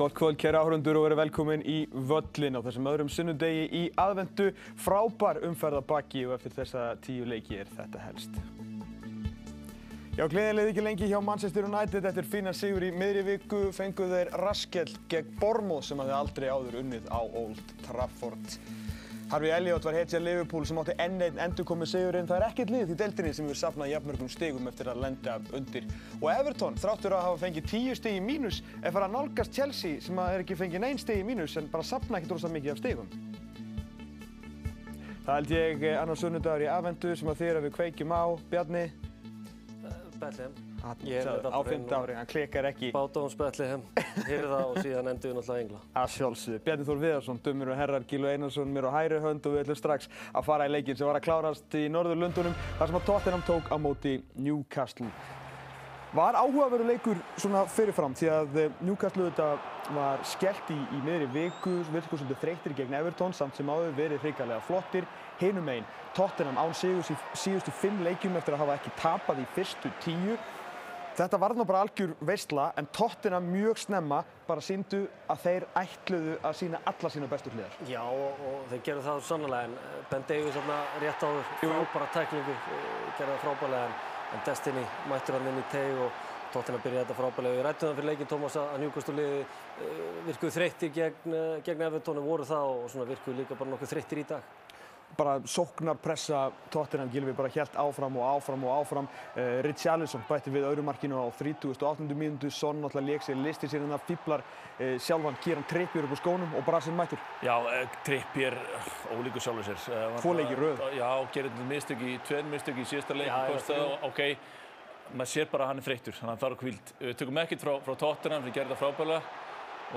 Gott kvöld kæra áhörundur og verið velkomin í völlin á þessum öðrum sunnudegi í aðvendu. Frábær umferð að baki og eftir þessa tíu leiki er þetta helst. Já, gleðilegði ekki lengi hjá Manchester United eftir fína sigur í miðri viku fenguð þeir raskell gegn Bormóð sem hafði aldrei áður unnið á Old Trafford. Harfi Elliot var hetja Liverpool sem átti enn einn endur komið sigurinn. Það er ekkert lið í deildinni sem hefur safnað jafnmörgum stigum eftir að lenda undir. Og Everton, þráttur að hafa fengið tíu stig í mínus, er farið að nálgast Chelsea sem er ekki fengið neinn stig í mínus en bara safna ekkert rosalega mikið af stigum. Það held ég annars sunnudagur í aðvendu sem að að við kveikjum á. Bjarni, Bethlehem. Á fymta ári, hann klikkar ekki. Bethlehem, hyrða og síðan endur við náttúrulega Engla. Að sjálfsögðu. Bjarni Þór Viðarsson, dömur og herrar, Gílu Einarsson, mér á hæri hönd og við ætlum strax að fara í leikinn sem var að klárast í Norðurlundunum þar sem að Tottenham tók á móti Newcastle. Var áhugaveru leikur svona fyrirfram því að Newcastle auðvitað var skellt í, í miðri viku, virku svolítið þreyttir gegn Everton samt sem áður verið hrikalega flottir. Hinum einn, Tottenham án síðustu fimm leikjum eftir að hafa ekki tapað í fyrstu tíu. Þetta var nú bara algjör veistla en Tottenham mjög snemma bara síndu að þeir ætluðu að sína alla sína bestu hliðar. Já og, og þeir gerðu það sannlega en Ben Davies þarna rétt áður, frábæra tæklingu, gerði það frábælega en, en Destiny mættur hann inn í teg og Tottenham byrjaði þetta frábælega. Við rættum það fyrir leikinn Tómas að liði uh, virkuð þreyttir gegn, gegn Evertónu voru það og svona virkuð líka bara nokkuð þreyttir í dag bara sóknarpressa Tottenham Gylfi bara helt áfram og áfram og áfram. Uh, Richarlison bætti við öðrumarkinu á 30.8. mínútu. Son náttúrulega leik sér, listir sér hennar fýblar uh, sjálfan Kieran Trippier upp á skónum og bara sem mættur. Já, uh, Trippier, ólíku sjálfur sér. Tvo leiki röð. Já, gerði mistök í, tvein mistök í síðasta leik ok, maður sér bara að hann er þreyttur þannig að hann þarf kvíld Við tökum ekkert frá, frá Tottenham, við gerðum það frábæðilega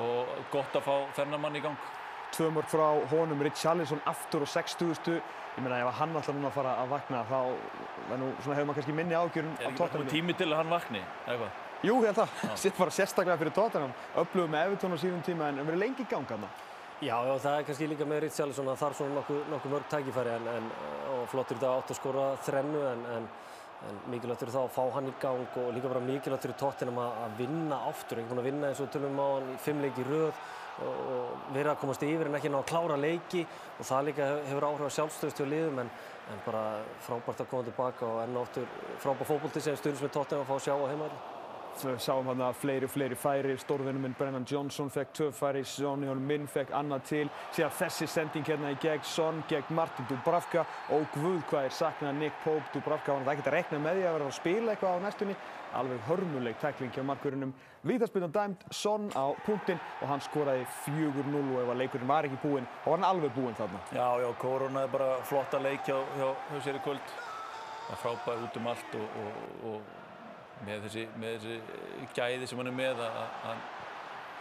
og gott að fá þennan mann í gang tvö mörg frá honum, Richarlison aftur og 60.000 ég meina ef hann alltaf núna að fara að vakna þá nú, hefur maður kannski minni ágjörun á Tottenham. Er ekki tími til að hann vakni? Jú, ég held það. Sitt bara sérstaklega fyrir Tottenham. Öflugum með Evertón á síðan tíma en verið lengi í ganga þarna. Já, já, það er kannski líka með Richarlison að þarf svona nokkuð nokku mörg tækifæri en, en, og flottur þetta átt að skora þrennu en, en en mikilvægt fyrir þá að fá hann í gang og líka bara mikilvægt fyrir Tottenham að vinna aftur, einhvern veginn að vinna eins og tölum á hann í fimm leiki röð og verið að komast yfir en ekki ná að klára leiki og það líka hefur áhrif að sjálfstöðust hjá liðum en, en bara frábært að koma tilbaka og enn áttur frábært fókbólti sem stundins með Tottenham að fá að sjá á heimaðli. Sáum hann að fleiri og fleiri færi, stórvinnum minn Brennan Johnson fekk tvö færi, Holm Minn fekk annað til, síðan þessi sending hérna í gegn. Son, gegn Martin Dubravka. Og guð hvað er saknað Nick Pope, Dubravka. Var hann ekkert að rekna með því að vera að spila eitthvað á næstunni, alveg hörmuleg tækling hjá markurinnum. Vítaspilnum dæmt, Son á punktinn og hann skoraði 4-0 og ef að leikurinn var ekki búinn, þá var hann alveg búinn þarna. Já, já, Korona er bara flotta leik hjá, hjá, hjá sér í kvöld, það er frábæð út um allt og, og, og með þessi, með þessi gæði sem hann er með að hann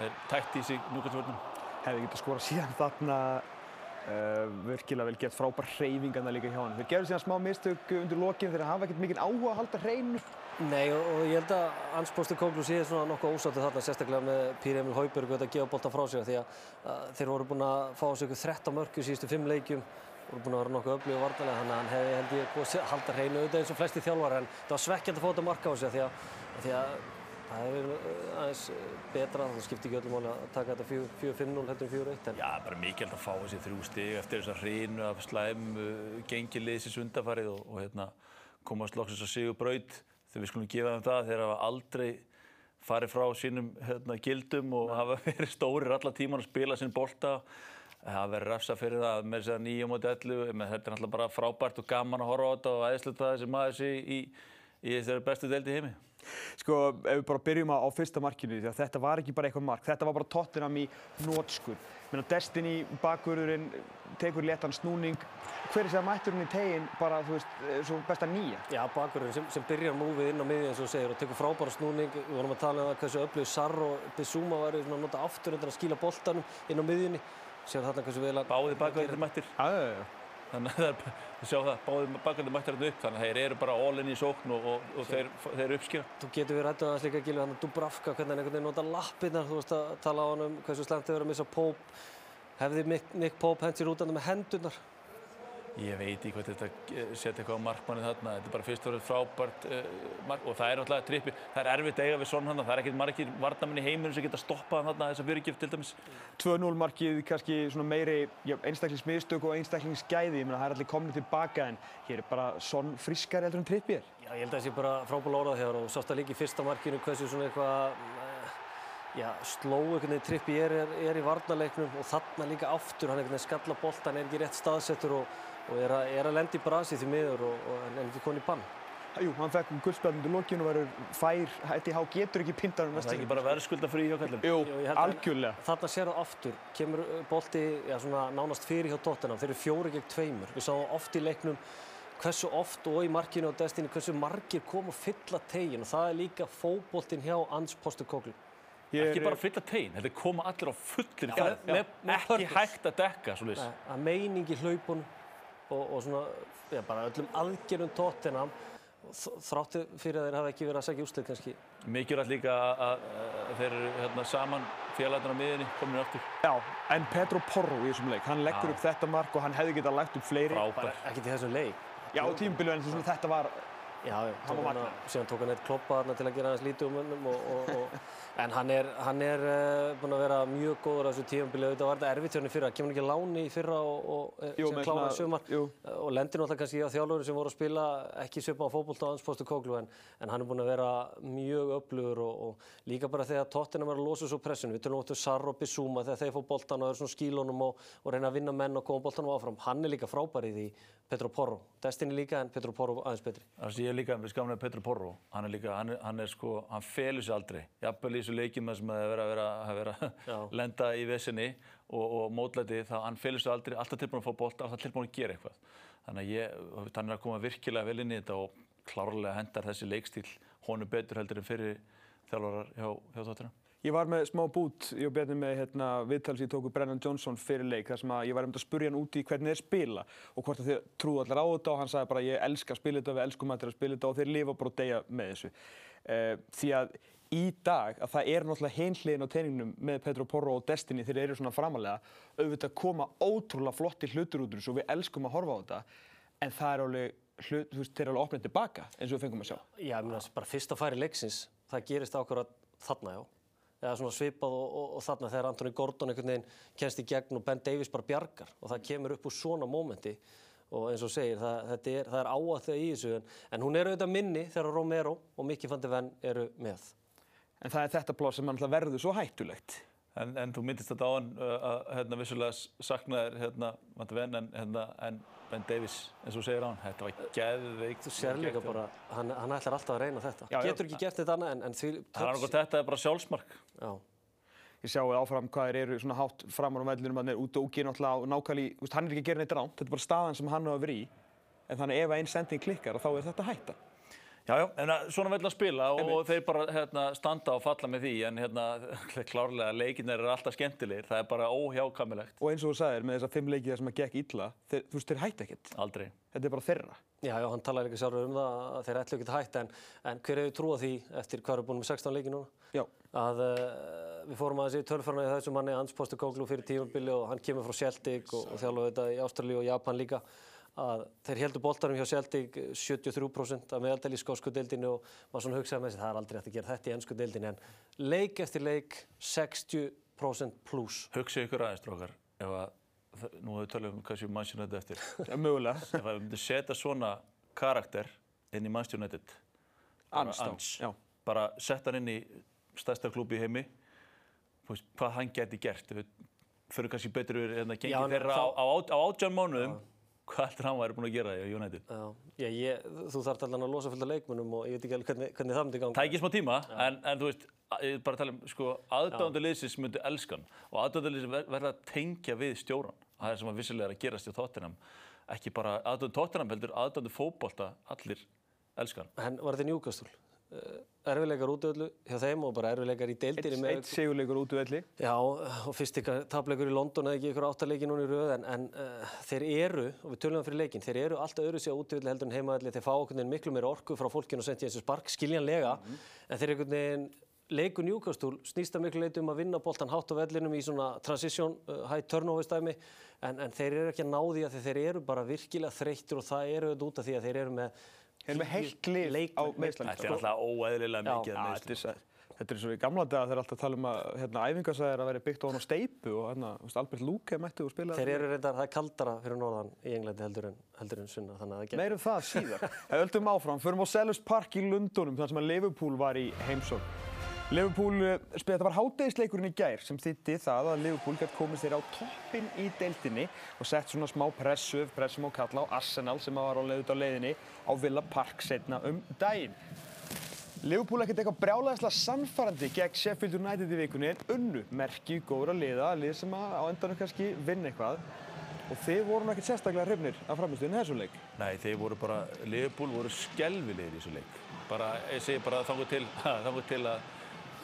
er tætt í sig núkvæmstvörnum. Hefði getið skora síðan þarna uh, virkilega vel gett frábær hreyfingarna líka hjá hann. Þeir gerðu síðan smá mistök undir lokinn þegar hafa ekkert mikinn áhuga að halda hreinu. Nei og, og ég held að Hans Póstur Kóklu sé svona nokkuð ósáttu þarna sérstaklega með Píri Emil Hauberg og þetta gefa boltan frá sig því að, að þeir voru búin að fá sér 13 mörgur síðustu 5 leikjum voru búin að vera nokkuð öflug og vartalega þannig að hann hefði held ég að halda hreinu auðvitað eins og flesti þjálfar en það var svekkjand að fá þetta marka á sig því að, því að það hefur aðeins betra, það skiptir ekki öllum áli að taka þetta 4-5-0 heldur en 4-1 Já, bara mikilvægt að fá þessi þrjú stig eftir þessa hreinu af slæm uh, gengiliðsins undafarið og, og hérna, komast loksins að sigur braut þegar við skulum gefa þeim það þegar hafa aldrei farið frá sínum hérna, gildum og hafa verið stórir alla tíman að spila sinn bolta það verður rafsa fyrir það með þess að nýja moti öllu þetta er náttúrulega bara frábært og gaman að horfa á þetta og aðeinsluta þessi maður sé í, í þessari bestu deildi heimi Sko, ef við bara byrjum á, á fyrsta markinu því að þetta var ekki bara eitthvað mark, þetta var bara Tottenham í nótskur. Menna Destiny, bakverðurinn, tekur léttan snúning. Hver er það mætturinn í teginn bara, þú veist, svo besta nýja? Já, bakverðurinn sem, sem byrjar múfið inn á miðið eins og segir og tekur frábæra snúning. Við vorum að tala um það hversu öflug Sarr og Bissúma væri að nota aftur undan að skíla boltanum inn á miðjunni. Sér þarna hversu vel að... Báði bakverðir mættir. Já, já. Þannig að það er, þú sjá það, báðið bakgrunni mættir hérna upp, þannig að þeir eru bara all in í sókn og, og, og þeir, þeir uppskýra. Þú getur við rættu aðeins líka, Gilvi, þannig að Dubravka, hvernig einhvern veginn nota lappirnar, þú veist að tala á hann um hversu slemt þau verið að missa Pope. Hefði Nick Pope hendt sér út af það með hendurnar? Ég veit ekki hvað þetta setja eitthvað á markmanni þarna, þetta er bara fyrst og fremst frábært uh, mark og það er náttúrulega trippi, það er erfitt að eiga við svona hann, það er ekkert margir varnamenn í heiminum sem geta stoppað hann þarna þessa fyrirgift til dæmis. 2-0 markið kannski svona meiri já, einstaklingsmiðstök og einstaklingsgæði, ég meina það er allir komnið tilbaka en hér er bara sonn friskari heldur en Trippier. Já, ég held að það sé bara frábært orðað hér og sást að líka í fyrsta markinu hversu svona eitthvað eh, Já, sló einhvern veginn trippi er, er, er í varnarleiknum og þarna líka aftur, hann er einhvern veginn skalla boltan, er ekki rétt staðsettur og, og er, að, er að lendi í brasi því miður og, og en er ekki konið í bann. Jú, hann fekk guldspjaldundu lokinu og verður fær, þetta há getur ekki pindan um Það er ekki bara verðskulda frí hjá kallum. Jú, Jú, að- algjörlega. Þarna sér það aftur, kemur uh, bolti já, svona, nánast fyrir hjá Tottenham, þeir eru fjóri gegn tveimur. Við sáum oft í leiknum hversu oft og í markinu á Destiny hversu margir kom og fylla tegin og það er líka fóboltinn hjá Ans Postekoglu. Ég Ekki er- bara fylla tegin, þetta koma allir á fullir með Ekki hægt að dekka, svo Nei, að meining í hlaupunum og, og svona, já, bara öllum aðgerðum Tottenham þ- þráttu fyrir að þeir hafa ekki verið að segja úslið kannski. Mikilvægt líka að, þeir eru hérna, saman félagarnir á miðinni, komin aftur. Já, en Pedro Porro í þessum leik, hann leggur Já. upp þetta mark og hann hefði getað lagt upp fleiri. Frábær. Ekkert í þessum leik. Já, svona, þetta var, Já, Hann tók var að, síðan tók hann eitt kloppa þarna til að gera hans lítið um mönnum og, og, og, en hann er, hann er uh, búinn að vera mjög góður á þessu tímabili. Auðvitað var þetta erfitt hjá hann í fyrra, kemur hann ekki á láni í fyrra og, og eh, sem svona- sumar? jú. og lendir náttúrulega kannski á þjálfurinn sem voru að spila ekki svipa á fótbolta á anspostu kóklu en, en hann er búinn að vera mjög öflugur og, og líka bara þegar Tottenham er að losa svo pressinu, við tölum áttu Sarr og Bissúma þegar þeir fá boltan og eru svona skílunum og, og reyna að vinna menn og koma boltanum áfram, hann er líka frábær í Petro Porro, Destiny líka en Petro Porro aðeins betri. Það ég líka með skamlega Petru Porro, hann er líka, hann er, hann er sko, hann felur sig aldrei. Jafnvel í þessu leikjum sem það er verið að vera, að lenda í vesinni og, og mótlæti, þá hann felur sig aldrei, alltaf tilbúin að fá bolta, alltaf tilbúin að gera eitthvað. Þannig að ég, hann er að koma virkilega vel inn í þetta og klárlega hendar þessi leikstíl honum betur heldur en fyrir þjálfarar hjá, hjá Tottenham. Ég var með smá bút, ég og Bjarni með hérna, viðtal sem ég tók við Brennan Johnson fyrir leik þar sem að ég var um að spurja hann út í hvernig þeir spila og hvort að þeir trúðu allir á þetta og hann sagði bara ég elska að spila þetta, við elskum allir að spila þetta og þeir lifa bara og deyja með þessu. Uh, því að í dag að það er náttúrulega hinliðin á teiningnum með Pedro Porro og Destiny þeir eru svona framalega auðvitað koma ótrúlega flotti hlutur út úr þessu og við elskum að horfa á þetta en það er alveg, hlut, þú veist, þeir eru alveg opnið tilbaka eins og við fengum að sjá. Já, ég meina, bara fyrsta færi leiksins, það gerist ákvarðat þarna, já. Eða svona svipað og, og, og þarna þegar Anthony Gordon einhvern veginn kennst í gegn og Ben Davies bara bjargar og það kemur upp úr svona mómenti og eins og segir, það, þetta er, það er áætt í þessu en, en hún er auðvitað minni þegar Romero og Mikki van de Ven eru með. En það er þetta pláss sem náttúrulega verður svo hættulegt. En, en þú myndist þetta á hann uh, að hérna, vissulega saknaðir hérna, Matti Venn en, hérna, en Ben Davies, eins og segir á hann, þetta var geðveikt. Þú sér líka bara, hann, hann ætlar alltaf að reyna þetta. Já, já. Getur ekki gert þetta annað en, en því... Það er annað þetta er bara sjálfsmark. Já, Ég sjáu áfram hvað þeir eru svona hátt framar á vellinum, hann er út og úki náttúrulega og veist, hann er ekki að gera neitt ránt, þetta er bara staðan sem hann að vera í. En þannig ef einn sending klikkar þá er þetta hætta. Já, já, en svona vel að spila og, og þeir bara hérna, standa og falla með því en hérna, klárlega leikinnir eru alltaf skemmtilegir, það er bara óhjákamilegt. Og eins og þú sagðir, með þessa fimm leikið sem að gekk illa, þeir, þú veist, þeir hætta ekkert. Aldrei. Þetta er bara þeirra. Já, já, hann talaði líka sjálfur um það að þeir ætlu ekki að hætta en, en hver hefur trúað því eftir hvað eru búin með 16 leiki núna? Já. Að uh, við fórum aðeins í tölfræna í þessum manni Hans Postekoglu fyrir tímabili og hann kemur frá Celtic og, og þjálfaði þetta í Ástralíu og Japan líka að þeir heldur boltarum hjá Celtic 73% af meðaldæli í skósku deildinu og maður svona hugsaði með sig það er aldrei hægt að gera þetta í ennsku deildinu en leik eftir leik 60% pluss. Hugsið ykkur aðeins, strókar, ef að, það- nú hefur við talað um hvað séu Manchester United eftir. Ja, mögulega. ef að við myndum setja svona karakter inn í Manchester United, bara Ans bara setja hann inn í stærsta klúbi í heimi, hvað hann geti gert. Við fyrir kannski betur yfir hérna, Já, gengið en þeirra á, á, á átján mánuðum, hvað heldur hann væri búin að gera í United? Já, ég, þú þarf allan að losa fullt af leikmunum og ég veit ekki alveg hvernig, hvernig það myndi ganga. Það er ekki smá tíma, en, en þú veist, ég bara tala um, sko, aðdándu liðsins myndu elskan og aðdándu liðsins ver, verða að tengja við stjóran. Það er sem að vissilega er að gerast í Tottenham. Ekki bara aðdándu Tottenham heldur, aðdándu fótbolta, allir elskan. En var þetta njúkastúl? Erfileikar útöðlu hjá þeim og bara erfileikar í deildinni Eitt, eitt sigurleikur út úr velli. Já, og fyrst ykkar tapleikur í London eða ekki ykkur áttarleiki núna í röð en, en uh, þeir eru, og við tölum það fyrir leikin, þeir eru alltaf öðru á útöðli heldur en heimaðalli, þeir fá okkur veginn miklu meira orku frá fólkinu og sent í þessu spark, skiljanlega, en þeir einhvern veginn leikur Newcastle snýst að miklu leiti um að vinna boltan hátt á vellinum í svona transition, uh, high turnover stæmi en, en þeir eru ekki að ná því að þeir eru bara virkilega þreyttir og það eru auðvitað út af því að þeir eru með Þeir eru með heilt lið á meiðslanum. Þetta er alltaf óeðlilega Já. mikið að þetta er, svo- þetta er svo í gamla daga þegar alltaf tala um að hérna, æfingasæðir að vera byggt á hann á steipu og hérna, Albert Luke mætti og spila Þeir eru reyndar, það er kaldara fyrir norðan í Englandi heldur en, heldur en sunna, þannig að það Meir um það síðar. Við höldum áfram, förum á Selhurst Park í Lundunum þar sem að Liverpool var í heimsókn. Liverpool, eh, þetta var hátegisleikurinn í gær sem þýtti það að Liverpool gætt komið sér á toppin í deildinni og sett svona smá pressu, pressum á kalla á Arsenal sem var á leið út á leiðinni á Villa Park setna um daginn. Liverpool ekkert eitthvað brjálæðislega sannfærandi gegn Sheffield United í vikunni en unnu merki góðra liða, lið sem að á endanum kannski vinna eitthvað og þið voru ekkert sérstaklega hrifnir af framistöðinu þessu leik. Nei, þeir voru bara, Liverpool voru skelvilegir í þessu leik. Bara, ég segi bara þangu til, þangu til að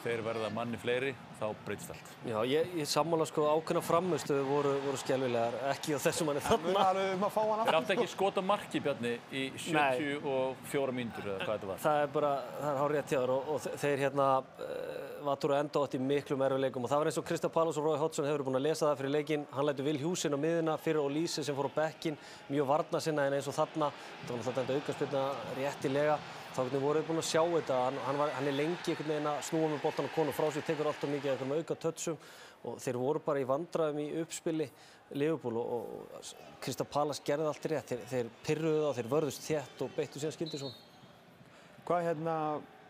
þeir verða manni fleiri, þá breytist allt. Já, ég, ég sammála sko ákveðna framistuðu voru, voru skjálfilegar, ekki á þessum manni þarna. alveg um að fá hann Þeir aftur. átti ekki skota marki, Bjarni, í 74 mínútur eða hvað þetta var. Það er bara, það er hár rétt hjá þér og, og þe- þeir hérna uh, vatur að enda átt í miklum erfileikum og það var eins og Krista Pallas og Rói Hodgson hefur búin að lesa það fyrir leikin. Hann lætu Vil Hjúsin á miðuna fyrir Olíse sem fór á bekkin, mjög varna sinna en eins og þarna, þetta var náttúrulega. Þá voru við búin að sjá þetta, hann, hann, var, hann er lengi einhvern veginn að snúa með boltan og konu frá sig, tekur alltaf mikið af einhverjum auka tötsum og þeir voru bara í vandræðum í uppspili Liverpool og, og Krista Pallas gerði allt rétt, þeir, þeir pyrruðu það, þeir vörðust þétt og beittu síðan skildi svona. Hvað er hérna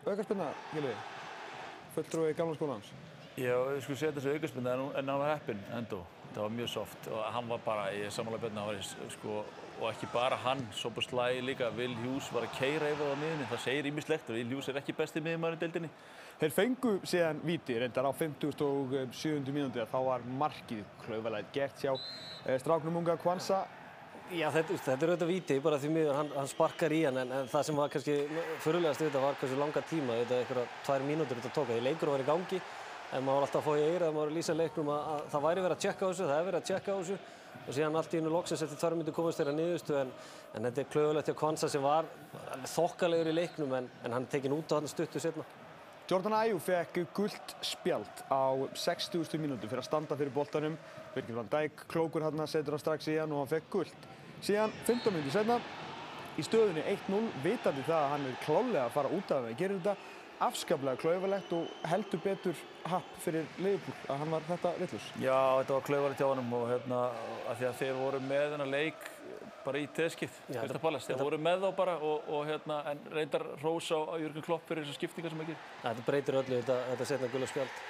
aukarspilna, Gilvi? Fulltrúi gamla skólans? Já, við skulum segja þessu aukarspinna en, en hann var heppinn endó. Það var mjög soft og hann var bara, ég samanlega Bjarni, hann var í, sko, og ekki bara hann, Sobo Slæ líka, Will Hughes var að keira yfir á miðunni. Það segir ímislegt og Will Hughes er ekki besti miðjumæður í deildinni. Þeir fengu síðan víti, reyndar á 57. mínúti að þá var markið klaufalega gert hjá eh, stráknum unga Kwanza. Já, þetta, þetta er auðvitað víti, bara því miður hann, hann sparkar í hann, en, en það sem var kannski fyrirlegast þetta var hversu langa tíma, er eitthvað tvær mínútur þetta tók, því leikur var í gangi, en maður var alltaf að fá í eira, maður var að lýsa leiknum að, að það væri verið að tjekka á þessu, það er verið að tjekka á þessu, og síðan allt í einu loksins eftir tvær mínútur komast þeirra niðurstu, en, en þetta er klöfulegt hjá Kvansa sem var þokkalegur í leiknum, en, en hann tekin út á hann stuttu setna. Jordan Ayew fekk gullt spjald á 60. mínútu fyrir að standa fyrir boltanum. Birgir van Dijk klókur hann setur hann strax í hann og hann fekk gullt. Síðan 15 mínútur senna í stöðunni 1-0 vitandi það að hann er klálega að fara út af það. Gerir þetta afskaplega klaufalegt og heldur betur happ fyrir Liverpool að hann var þetta villus. Já, þetta var klaufarlegt hjá honum og hérna, að því að þeir voru með þennan leik bara í teðskipt, Já, Krista þetta- Pallas. Þeir voru með þá bara og, og hérna, en reyndar hrós á, Jörgur Klopp fyrir þessar skiptingar sem ekki. Þetta breytir öllu, þetta, þetta setna gula spjald.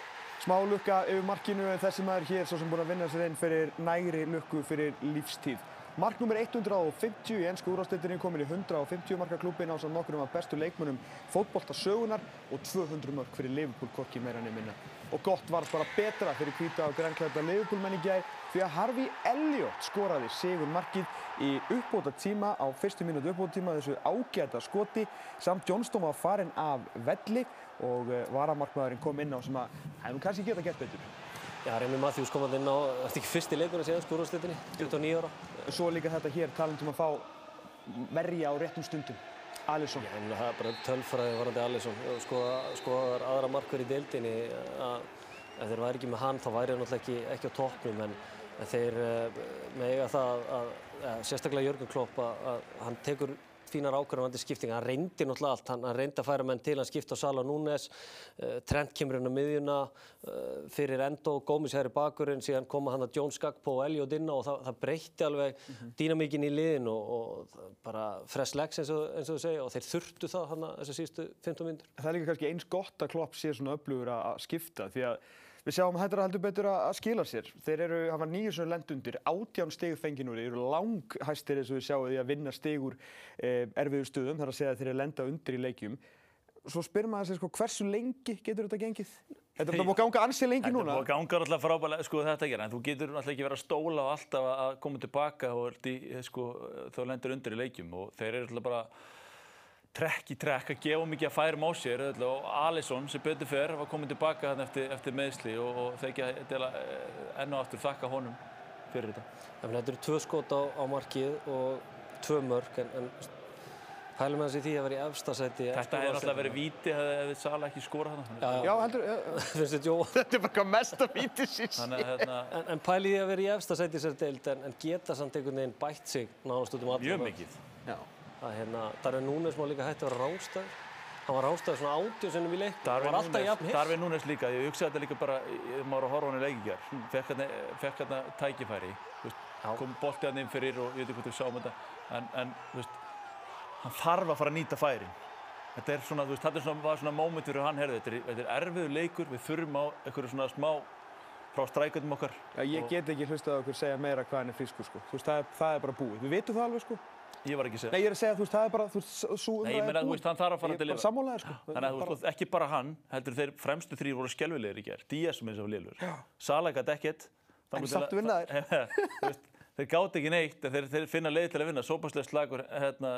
Smá lukka yfir markinu en þessi maður hér svo sem búinn að vinna sér inn fyrir nægri lukku fyrir lífstíð. Mark nummer 150 í ennsku úrástöldinni komin í 150 marka klúbin á samt nokkur af bestu leikmönnum fótbolta sögunar og 200 mörg fyrir Liverpool korki meira enn minna. Og gott var bara betra fyrir hvíta og grænklæta Liverpool menn í gær því að Harvey Elliot skoraði sigur markið í uppbóta tíma á fyrstu mínútu uppbóta tíma þessu ágæta skoti samt Johnston var farin af velli og uh, varamarkmaðurinn kom inn á sem að nú kannski geta gert betur. Já, Remi Matthews kom hann inn á, er ekki fyrsti leikurinn síðan skúrúrslitinni, 29 ára. Svo líka þetta hér talandum að fá verja á réttum stundum. Alisson. Já, það er bara tölfræði varandi Alisson. Skoða, skoðar aðra markverð í deildinni að ef þeir væri ekki með hann þá væri hann náttúrulega ekki, ekki á toppnum en, þeir uh, með eiga það að, að sérstaklega Jörgur Klopp að, að hann tekur fínar ákvarðanandi skiptinga. Hann reyndi náttúrulega allt. Hann, reyndi að færa menn til, hann skipta á Sala Núnes, uh, Trent kemur inn á miðjuna uh, fyrir Endo, Gómez hægri bakurinn, síðan koma hann að Jones Gagpo og Elliot inn á og það, það breytti alveg mm -hmm. dýnamíkin í liðin og, og bara fresh legs eins og, eins og þú segja og þeir þurftu það hann að þessu síðustu 15 minnur. Það er líka kannski eins gott að Klopp sé svona öflugur að skipta því að við sjáum að þetta er heldur betur að að skila sér. Þeir eru, hafa nýju svona lend undir, átján stig fengið núri, þeir eru langhæstir eins og við sjáum því að vinna stigur eh, erfiðu stuðum, þar að segja að þeir eru lenda undir í leikjum. Svo spyr maður sig sko, hversu lengi getur þetta gengið? Þetta búið að ganga ansi lengi Þetta núna. er búið að ganga alltaf frábælega, sko þetta gera, en þú getur alltaf ekki verið að stóla á alltaf að- að koma tilbaka og ert í, sko, þá lendur undir í leikjum og þeir eru alltaf bara trekk í trekk að gefa mikið að færum á sér alltaf, og Alisson sem betur fyrr var komin tilbaka þarna eftir, eftir meðsli og, og þeir ekki að dela enn og aftur þakka honum fyrir þetta. Þannig að þetta eru tvö skot á, á markið og tvö mörk en, en Pælum hans í því að vera í efsta sæti. Þetta hefði náttúrulega verið víti hefði, Sala ekki skorað þarna. Já, Já, heldur, finnst þetta jó. þetta er bara hvað mesta vítisins. Þannig að hérna, En, en pæli því að vera í efsta sæti í sér deild en, en geta samt einhvern veginn bætt sig nánast út um allan. mjög mikið. Já. Það hérna, Darvin Núnes má líka hætti að vera rángstæð. Hann var rángstæð svona átjóð sinnum í leik. Darvin hann var alltaf Núnes- jafn hiss. Darvin Núnes líka, ég hugsaði þetta líka bara, ég maður að horfa á hann í leikingjar, fekk hérna, fekk hérna tækifæri, veist, kom boltið hann inn fyrir og ég veit ekki hvort við sjáum þetta, en, en veist, hann þarf að fara að nýta færin. Þetta er svona, veist, þetta er svona, var svona mómentur og hann herði, þetta er, er erfiður leikur, við þurfum á einhverju svona smá frá strækjum okkar. Já, ég get ekki hlustað á okkur segja meira hvað hann er frískur, sko. Það er, það er bara búið. Við vitum það alveg, sko. Ég var ekki að segja. Nei, ég er að segja, þú veist, það er bara, þú veist, svo Nei, ég meina, þú veist, hann þarf að fara Ég til er bara sammálaðir, sko. Þannig að þú veist, ekki bara hann, heldur þeir fremstu þrýr voru skelvilegir í gerð. Díaz með þess að lélur. Sala gæti ekkert. En Þangað til samt að- vinna þeir. Gátt ekki neitt, en þeir, þeir finna leið til að vinna. Sópaslega slagur, hérna,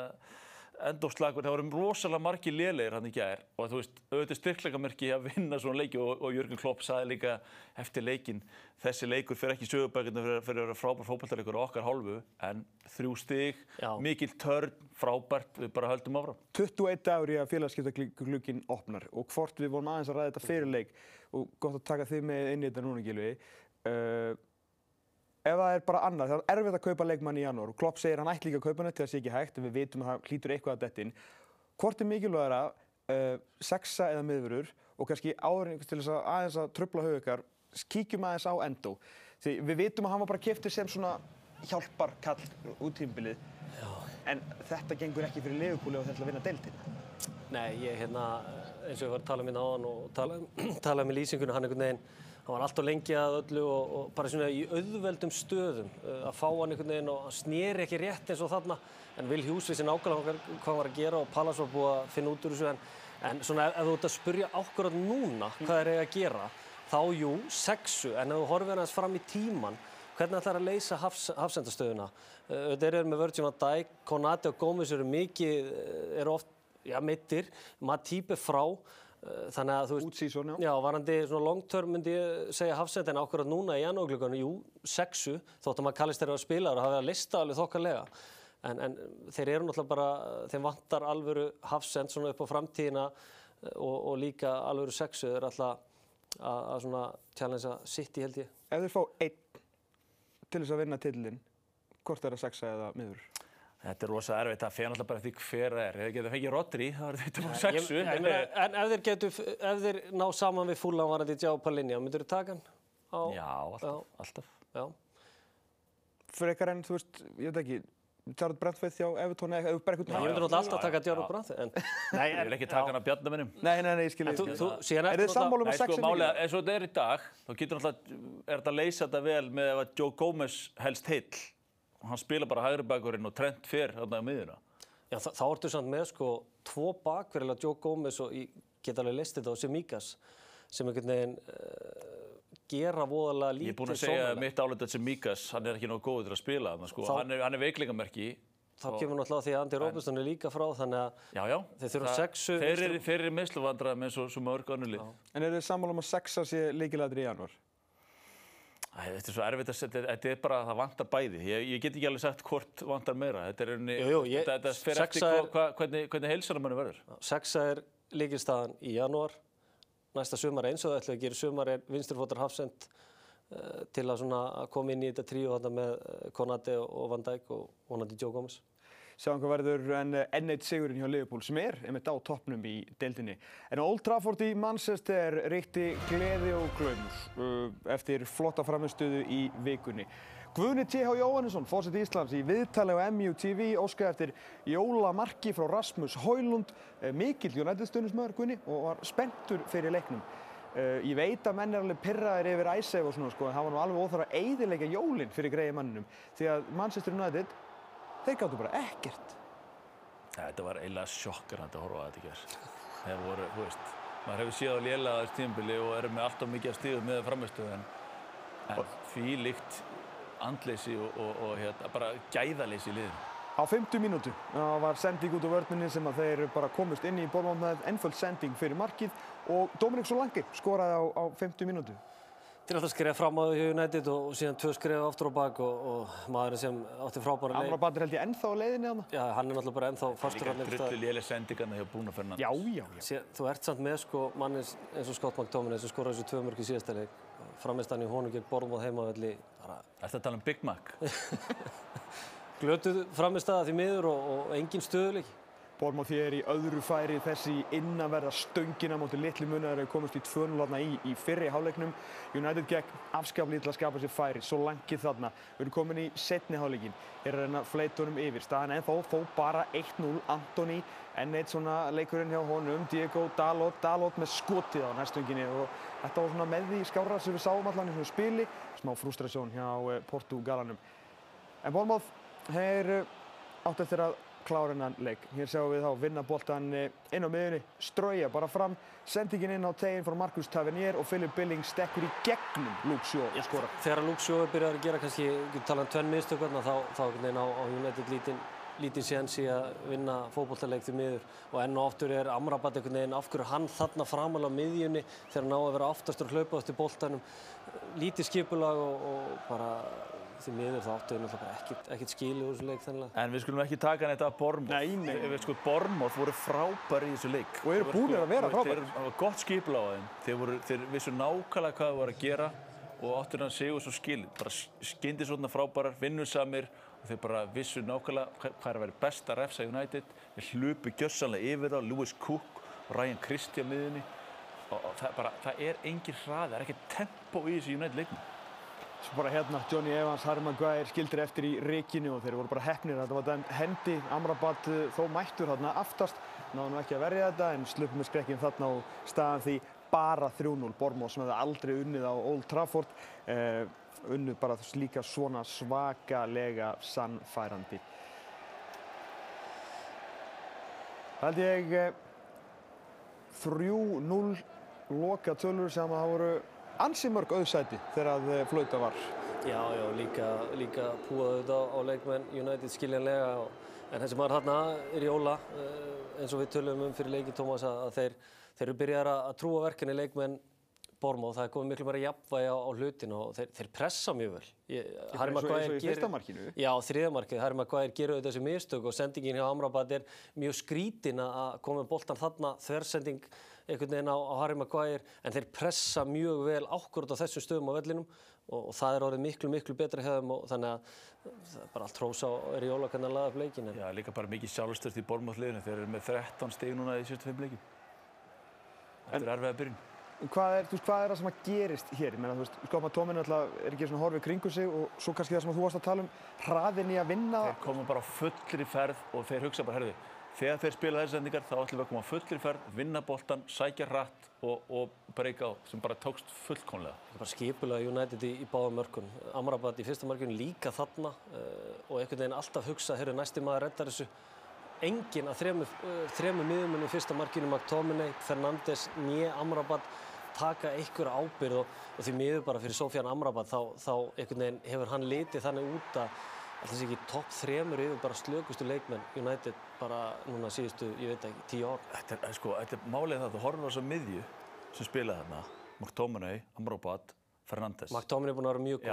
endófslagur, það voru rosalega margir lélegir hann í gær og þú veist, auðvitað styrkleikamerki að vinna svona leiki og, og Jörgur Klopp saði líka eftir leikin, þessi leikur fyrir ekki sögubækina fyrir, fyrir að vera frábær fókbaltarleikur á okkar hálfu, en þrjú stig, Já. mikil törn, frábært, við bara höldum áfram. 21 dagur í að félagskiptaglugginn opnar og hvort við vorum aðeins að ræða þetta fyrir leik og gott að taka þig með inn í þetta núna, Gilvi. Uh, ef það er bara annað, það er erfitt að kaupa leikmann í janúar og Klopp segir hann ætti líka að kaupa hann til það sé ekki hægt en við vitum að það hlýtur eitthvað að dettin. Hvort er mikilvægara uh, sexa eða miðvörur og kannski áður til þess að aðeins að tröfla haugar, kíkjum aðeins á Endo. Því við vitum að hann var bara kiptið sem svona hjálpar kall út tímbilið en þetta gengur ekki fyrir Liverpool og þetta að vinna deildina. Nei, ég hérna, eins og ég var að tala um hérna áðan og tala, tala um í lýsingunni, hann einhvern veginn, hann var alltaf lengi að öllu og, og bara svona í auðveldum stöðum uh, að fá hann einhvern veginn og hann snýri ekki rétt eins og þarna. En Vil Hjús vissi nákvæmlega hvað hann var að gera og Pallas var búið að finna út úr þessu. En, en svona ef, þú ert að spurja ákvörðan núna hvað er eiga að gera þá jú, sexu, en ef þú horfir hans fram í tíman hvernig ætlar að leysa hafs, hafsendastöðuna? Uh, þeir eru með Virgin van Dijk, Konate og Gómez eru mikið, uh, eru oft já, mittir, Matip er frá þannig að þú veist Útsísson, já. Já, varandi svona long term myndi ég segja hafsend en ákveðat núna í janúarglögganu, jú, sexu, þótt að maður kallist þeirra að spila og hafa að lista alveg þokkarlega. En, en þeir eru náttúrulega bara, þeim vantar alvöru hafsend svona upp á framtíðina eh, og, og líka alvöru sexu, eru alltaf að, að svona challengea sitt í held ég. Ef þeir fá einn til þess að vinna tillin, hvort er það sexa eða miður? Þetta er rosa erfitt, það fer náttúrulega bara eftir hver það er. Ef þið geta fengið Rodri, þá er þetta bara Ég, sexu. ég, en ef þeir getu, ef þeir ná saman við fúlan varandi Gjá Palinja, myndur þú taka hann? Á, Já, alltaf, alltaf. Já. Frekar en, þú veist, ég veit ekki, Jared Brentford hjá Evertón eða bara Ég einhvern myndur náttúrulega alltaf já, taka já. Djáró Brandt, en... Nei, ég vil ekki taka hann að bjarna minnum. Nei, nei, nei, ég skilji. Þú, síðan Er þið sammála að þetta náttúrulega, þetta að þetta með að hann spila bara hægri bakurinn og Trent fyrr þarna á miðjuna. Já, þá, þá ertu samt með sko tvo bakverðilega Joe Gomez og ég get alveg listið þetta á Semikas sem einhvern veginn uh, gera voðalega lítið Ég er búinn að segja sóknarlega. mitt álega sem Mikas, hann er ekki nógu góður til að spila þarna, sko. Þá- Hann er, hann er veikleikamerki. Þá kemur náttúrulega því að Andy Robertson er líka frá þannig að Já, já. Þeir þurfa Það- sexu- Þeir eru, eru eins og svo mörg önnulið. En er þið sammála um að sexa sé líkilæðri í janúar? Æ, Þetta er svo erfitt að setja, þetta er bara að það vantar bæði. Ég, ég get ekki alveg sagt hvort vantar meira. Þetta er unni, Jú, jú, ég- þetta, fer eftir er- hva, hvernig, hvernig heilsanum manni verður. sexa er líkilstaðan í janúar næsta sumar eins og það ætla að gera sumar er vinsturfótar hafsend uh, til að, að koma inn í þetta tríu með uh, Konate og, og Van Dijk og vonandi Joe Gomez. Sjáum hvað verður en eh, enn eitt sigurinn hjá Liverpool sem er einmitt á toppnum í deildinni. En Old Trafford í Manchester reykti gleði og glöms uh, eftir flotta framistuðu í vikunni. Guðni T.H. Jóhannesson, fórsett Íslands í viðtali á MUTV, óskaði eftir jólamarki frá Rasmus Højlund, uh, mikill United stundismöður Guðni og var spenntur fyrir leiknum. Uh, ég veit að menn er alveg pirraðir yfir æsef og svona sko, en það var nú alveg óþara að eyðileggja jólinn fyrir greiði manninum því að Manchester United þeir gáttu bara ekkert. Þetta var eiginlega sjokkarandi að horfa á þetta gerð. Þeir voru, þú veist, maður hefur séð á lélega þessu tímabili og eru með alltaf mikið af stíðum með framistöðu en, en því líkt andleysi og, og, og hérna, bara gæðaleysi í liðinu. Á 50 mínútu var sending út á vörninni sem að þeir bara komist inn í bólmátt með ennföld sending fyrir markið og Dominik Solanke skoraði á, á 50 mínútu. Er alltaf skref fram á því United og síðan tvö skref aftur á bak og, og maðurinn sem átti frábæra leik. Amrabat er held ég ennþá á leiðinni þarna. Já, hann er náttúrulega bara ennþá fastur Líka hann einhvers drullu staðar. léleg sendingarna hjá Bruno Fernandes. Já, já, já. Sé- Þú ert samt með sko mann eins og Scott McTominay sem skoraði þessu tvö mörg í síðasta leik. Framist hann í honum gegn Bormóð heimavelli. Bara Ertu að tala um Big Mac? glötuð framist aða því miður og, og engin stöðuleiki. Bormóð því er í öðru færi þessi innanverða stöngina mútið litli munar þegar komast í 2-0 þarna í, í fyrri háleiknum. United gekk afskaplega til að skapa sér færi, svo langið þarna. Við erum komin í setni háleikin, er að reyna fleitunum yfir. Staðan ennþá þó bara 1-0, Antoni, enn eitt svona leikurinn hjá honum, Diego Dalot, Dalot með skotið á næstunginni og þetta var svona með því skára sem við sáum allan í svona spili, smá frustrasjón hjá eh, Portugalanum. En Bormóð, þeir eh, áttu eftir að klára hennan leik. Hér sjáum við þá vinna boltan eh, inn á miðunni, strauja bara fram, sendingin inn á teginn frá Marcus Tavernier og Philip Billing stekkur í gegnum Shaw og skora. Þegar Shaw byrjar að gera kannski, við tala um tvenn mistök þarna, þá, þá veginn á, á United lítinn lítinn séns í að vinna fótbollaleik því miður og enn og aftur er Amrabat einhvern veginn af hverju hann þarna framal á miðjunni þegar hann á að vera aftastur og hlaupa eftir boltanum lítið skipulag og, og bara því miður þá áttu við náttúrulega ekkert, ekkert skilið úr þessu leik þennilega. En við skulum ekki taka neitt af Bormóð. Nei, nei. Við sko, Bormóð voru frábæri í þessu leik. Og eru sko- að vera. Þeir það var gott skipla á þeim. Þeir, voru, þeir vissu nákvæmlega hvað þeir voru að gera og áttur hann sigur svo skilið. Bara skyndi svona frábærar, vinnusamir og þeir bara vissu nákvæmlega hvað er að vera best að refsa United. Þeir hlupu gjössanlega yfir þá, Lewis Cook og Ryan Christie á miðunni. Og, og það, bara, það er engin hraði, það er ekki tempo í þessu United leiknum. Svo bara hérna Johnny Evans, Harry Maguire skildir eftir í rikinu og þeir voru bara hefnir. Þetta var dæmt hendi, Amrabat eh, þó mættur þarna aftast. Náðu nú ekki að verja þetta en slupum með skrekkinn þarna og staðan því bara 3-0. Bormóð sem hefði aldrei unnið á Old Trafford. Eh, unnið bara líka svona svakalega sannfærandi. Það held ég eh, 3-0 loka tölur sem það voru ansi mörg auðsæti þegar að eh, flauta var. Já, já, líka, líka púaðu þetta á leikmenn United skiljanlega og, en þessi maður þarna er í óla eins og við tölum um fyrir leiki Tómas að að þeir, þeir eru byrjar að, trúa verkinni leikmenn Bormóð, það er komið miklu meira jafnvægi á, á hlutin og þeir, þeir pressa mjög vel. Ég, eins og- og í gerir- fyrsta markinu. Já, þriðamarkið. Harry Maguire gerur auðvitað þessi mistök og sendingin hjá Amrabat er mjög skrítin að koma með boltan þarna, þversending einhvern veginn á, á Harry Maguire en þeir pressa mjög vel ákvörð á þessum stöðum á vellinum og, og það er orðið miklu, miklu betra hjá þeim og þannig að það er bara allt hrósa er í jóla hvernig að laga upp leikin en Já, líka bara mikið sjálfstört í Bormóðliðinu. Þeir eru með 13 stig núna í 75 leikin. Þetta er erfið að byrjun. Hvað er, veist, hvað er það sem að gerist hér? Ég meina, þú veist, Skopma Tómin alltaf er ekki svona horfið kringu sig og svo kannski það sem að þú varst að tala um, hraðin í að vinna. Þeir koma bara á fullri ferð og þeir hugsa bara, herðu, þegar þeir spila þessi sendingar þá ætlum við að koma á fullri ferð, vinna boltan, sækja hratt og, og breyka á, sem bara tókst fullkomlega. Það er bara skipulega United í, í báðum mörkun. Amrabat í fyrsta mörkun líka þarna uh, og einhvern veginn alltaf hugsa, heyrðu næsti maður reddar þessu. Engin að þremu, uh, þremu miðumunni í fyrsta markinu, McTominay, Fernandes, Nye, Amrabat taka einhver ábyrð og, og því miður bara fyrir Sofian Amrabat þá, þá einhvern veginn hefur hann litið þannig út að alltaf sé ekki topp þremur yfir bara slökustu leikmenn United bara núna síðustu, ég veit ekki, tíu ár. Þetta er, sko, þetta er málið það, þú horfir á þessa miðju sem spilaði þarna, McTominay, Amrabat, Fernandes. McTominay er búinn að vera mjög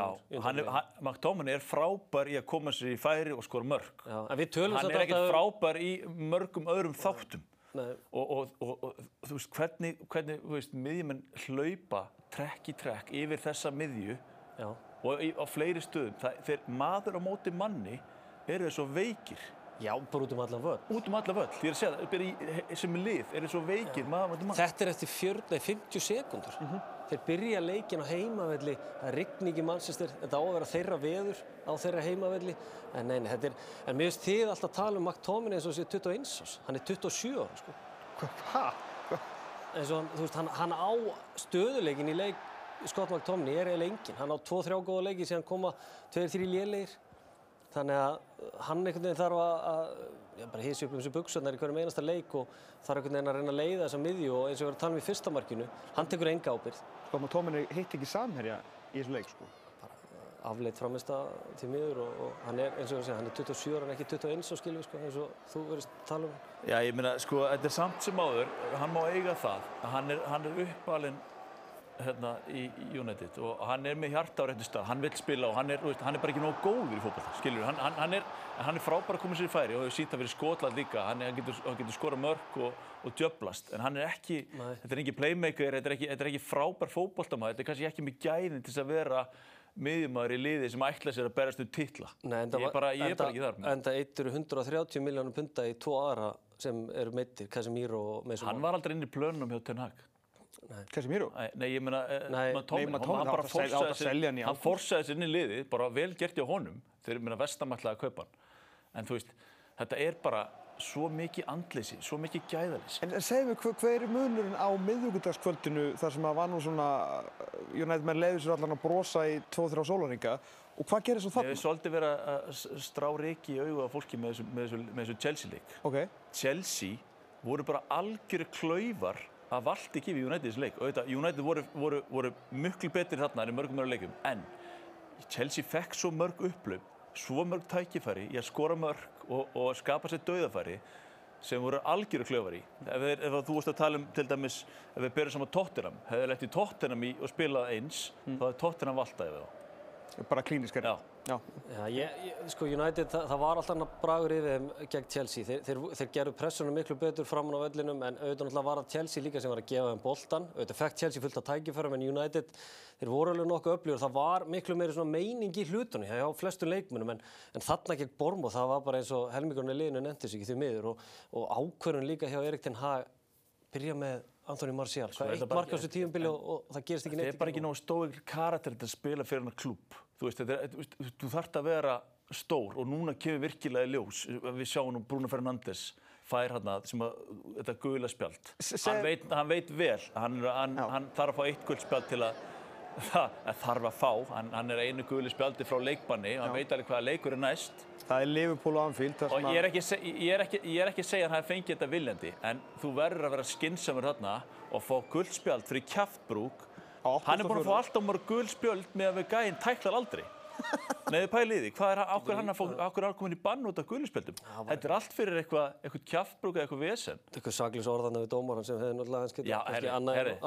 hann, hann, McTominay er frábær í að koma sér í færi og skora mörg. Já, en við tölum Hann samt er ekkert alltaf- frábær í mörgum öðrum þáttum. Nei, og, og, og, og þú veist hvernig, hvernig þú veist, miðjumenn hlaupa trekk í trekk yfir þessa miðju já. Og á fleiri stöðum það, þeir maður á móti manni eru þeir svo veikir Já, bara út um allan völd. út um alla völl, ég er að segja það, sem lið eru þeir svo veikir maður á móti manni Þetta er eftir 40, nei, 50 sekundur. Þeir byrja leikin á heimavelli, það er rigning í Manchester, þetta á að vera þeirra veður á þeirra heimavelli. En neini, þetta er, en mér finnst þið alltaf tala um McTominay eins og sé 21 ás. Hann er 27 ára, sko. Hæ? eins og hann, þú veist, hann, hann á stöðuleikin í leik Scott McTominay er eiginlega engin, hann á 2-3 góða leiki síðan koma 2-3 lélegir. Þannig að hann einhvern veginn þarf að, að já, bara hýsa upp um þessu buksunar í hverjum einasta leik og þarf einhvern veginn að reyna að leiða þessa miðju og eins og við erum að tala um í fyrsta markinu hann tekur enga ábyrgð, Skopma Tómin hitt ekki samherja í þessu leik, sko. afleitt framist til miður og, og hann er eins og við segja, hann er 27 ára en ekki 21 á skilju sko, eins og þú verðist tala um. Já, ég meina, sko, þetta er samt sem áður hann má eiga það. Að hann er, hann er uppalinn hérna, í, United og hann er með hjarta á réttu stað, hann vil spila og hann er, veist, hann er bara ekki nógu góður í fótballta, skiljur, hann, hann, hann, er, hann er frábær að koma sér í færi og hefur sínt að vera Skotland líka, hann, er, hann getur, hann getur skora mörg og, og djöblast, en hann er ekki, Nei. þetta er ekki playmaker, þetta er ekki, þetta er ekki frábær fótballtamaður, þetta er kannski ekki með gæðin til að vera miðjumæður í liði sem ætla sér að berast um titla. Nei, enda, ég er bara, ég er bara ekki þar. Enda eittur 130 miljónum punta í tvo aðra sem eru meittir, Casemiro og Mason Hann var aldrei inn í plönum hjá Ten Hag. Casemiro? Nei, nei, ég meina, eh, Matomir, hann bara í forsaði sig inn í liðið, bara vel gert hjá honum, þegar meina vestamætlaði að kaupa hann. En þú veist, þetta er bara svo mikið andleysi, svo mikið gæðaleysi. En segjum við, hver, hver er munurinn á miðvíkudagskvöldinu þar sem að var nú svona, United menn leiði sér allan að brosa í 2-3 sólaringa og hvað gerir svo Ég þarna? hef svolítið verið að strá reiki í augu af fólki með þessu, með þessu, með þessu Chelsea-leik. Ok, Chelsea voru bara algjöru klaufar að valdi ekki við Uniteds leik. Og þetta, United voru, voru, voru miklu betri þarna en í mörgum mörgum leikum. En Chelsea fekk svo mörg upplöf, svo mörg tækifæri í að skora mörg og, og skapa sér dauðafæri sem voru algjöru klaufar í. Ef, þeir, ef þú vorst að tala um til dæmis, ef við berum saman Tottenham, hefði lett í Tottenham í og spilað eins, þá hefði Tottenham valdaði við þá. Bara klíniskari. Já. Já. Já, ég, ég, sko United, það, það var alltaf hann bragur yfir þeim gegn Chelsea. Þeir, þeir, þeir gerðu pressunum miklu betur framan á vellinum en auðvitað náttúrulega var það Chelsea líka sem var að gefa þeim boltan. Auðvitað fekk Chelsea fullt af tækifærum en United, þeir voru alveg nokkuð öflugur. Það var miklu meiri svona meining í hlutunni hjá flestum leikmunum en, en þarna gegn Bormo það var bara eins og helmingurinn í liðinu nefndi sig ekki því miður og, og ákvörðun líka hjá Erik Ten Hag byrja með Anthony Martial. Svo Hvað eitt þetta mark á þessu tíumbili og, og það gerist ekki Það neitt. er bara ekki nógu stóð karakter til að spila fyrir hennar klúb. Þú veist, þetta er, þú, þarft að vera stór og núna kemur virkilega í ljós. Við sjáum nú Bruno Fernandes fær hann að, sem að, þetta gula spjald. Hann veit, hann veit vel, hann, hann, hann þarf að fá eitt gul spjald til að, það að þarf að fá. Hann, hann er einu guli spjaldi frá leikbanni og hann veit alveg hvaða leikur er næst. Það er Liverpool og Anfield. Og ég er, ekki, ég, er ekki, ég er ekki að segja að hann hafi fengið þetta viljandi, en þú verður að vera skinsamur þarna og fá guldspjald fyrir kjaftbrúk. Á Hann er búinn að 84. fá alltaf mörg guldspjöld með að við gæinn tæklar aldrei. Nei, pælið því, hvað er hann, ákveður hann að fá, ákveður hann komin í bann út af guldspjöldum? Þetta er allt fyrir eitthvað, eitthvað kjaftbrúk eða eitthvað vesen. Eitthvað saklis orðana við dómaran sem hefði náttúrulega hans getið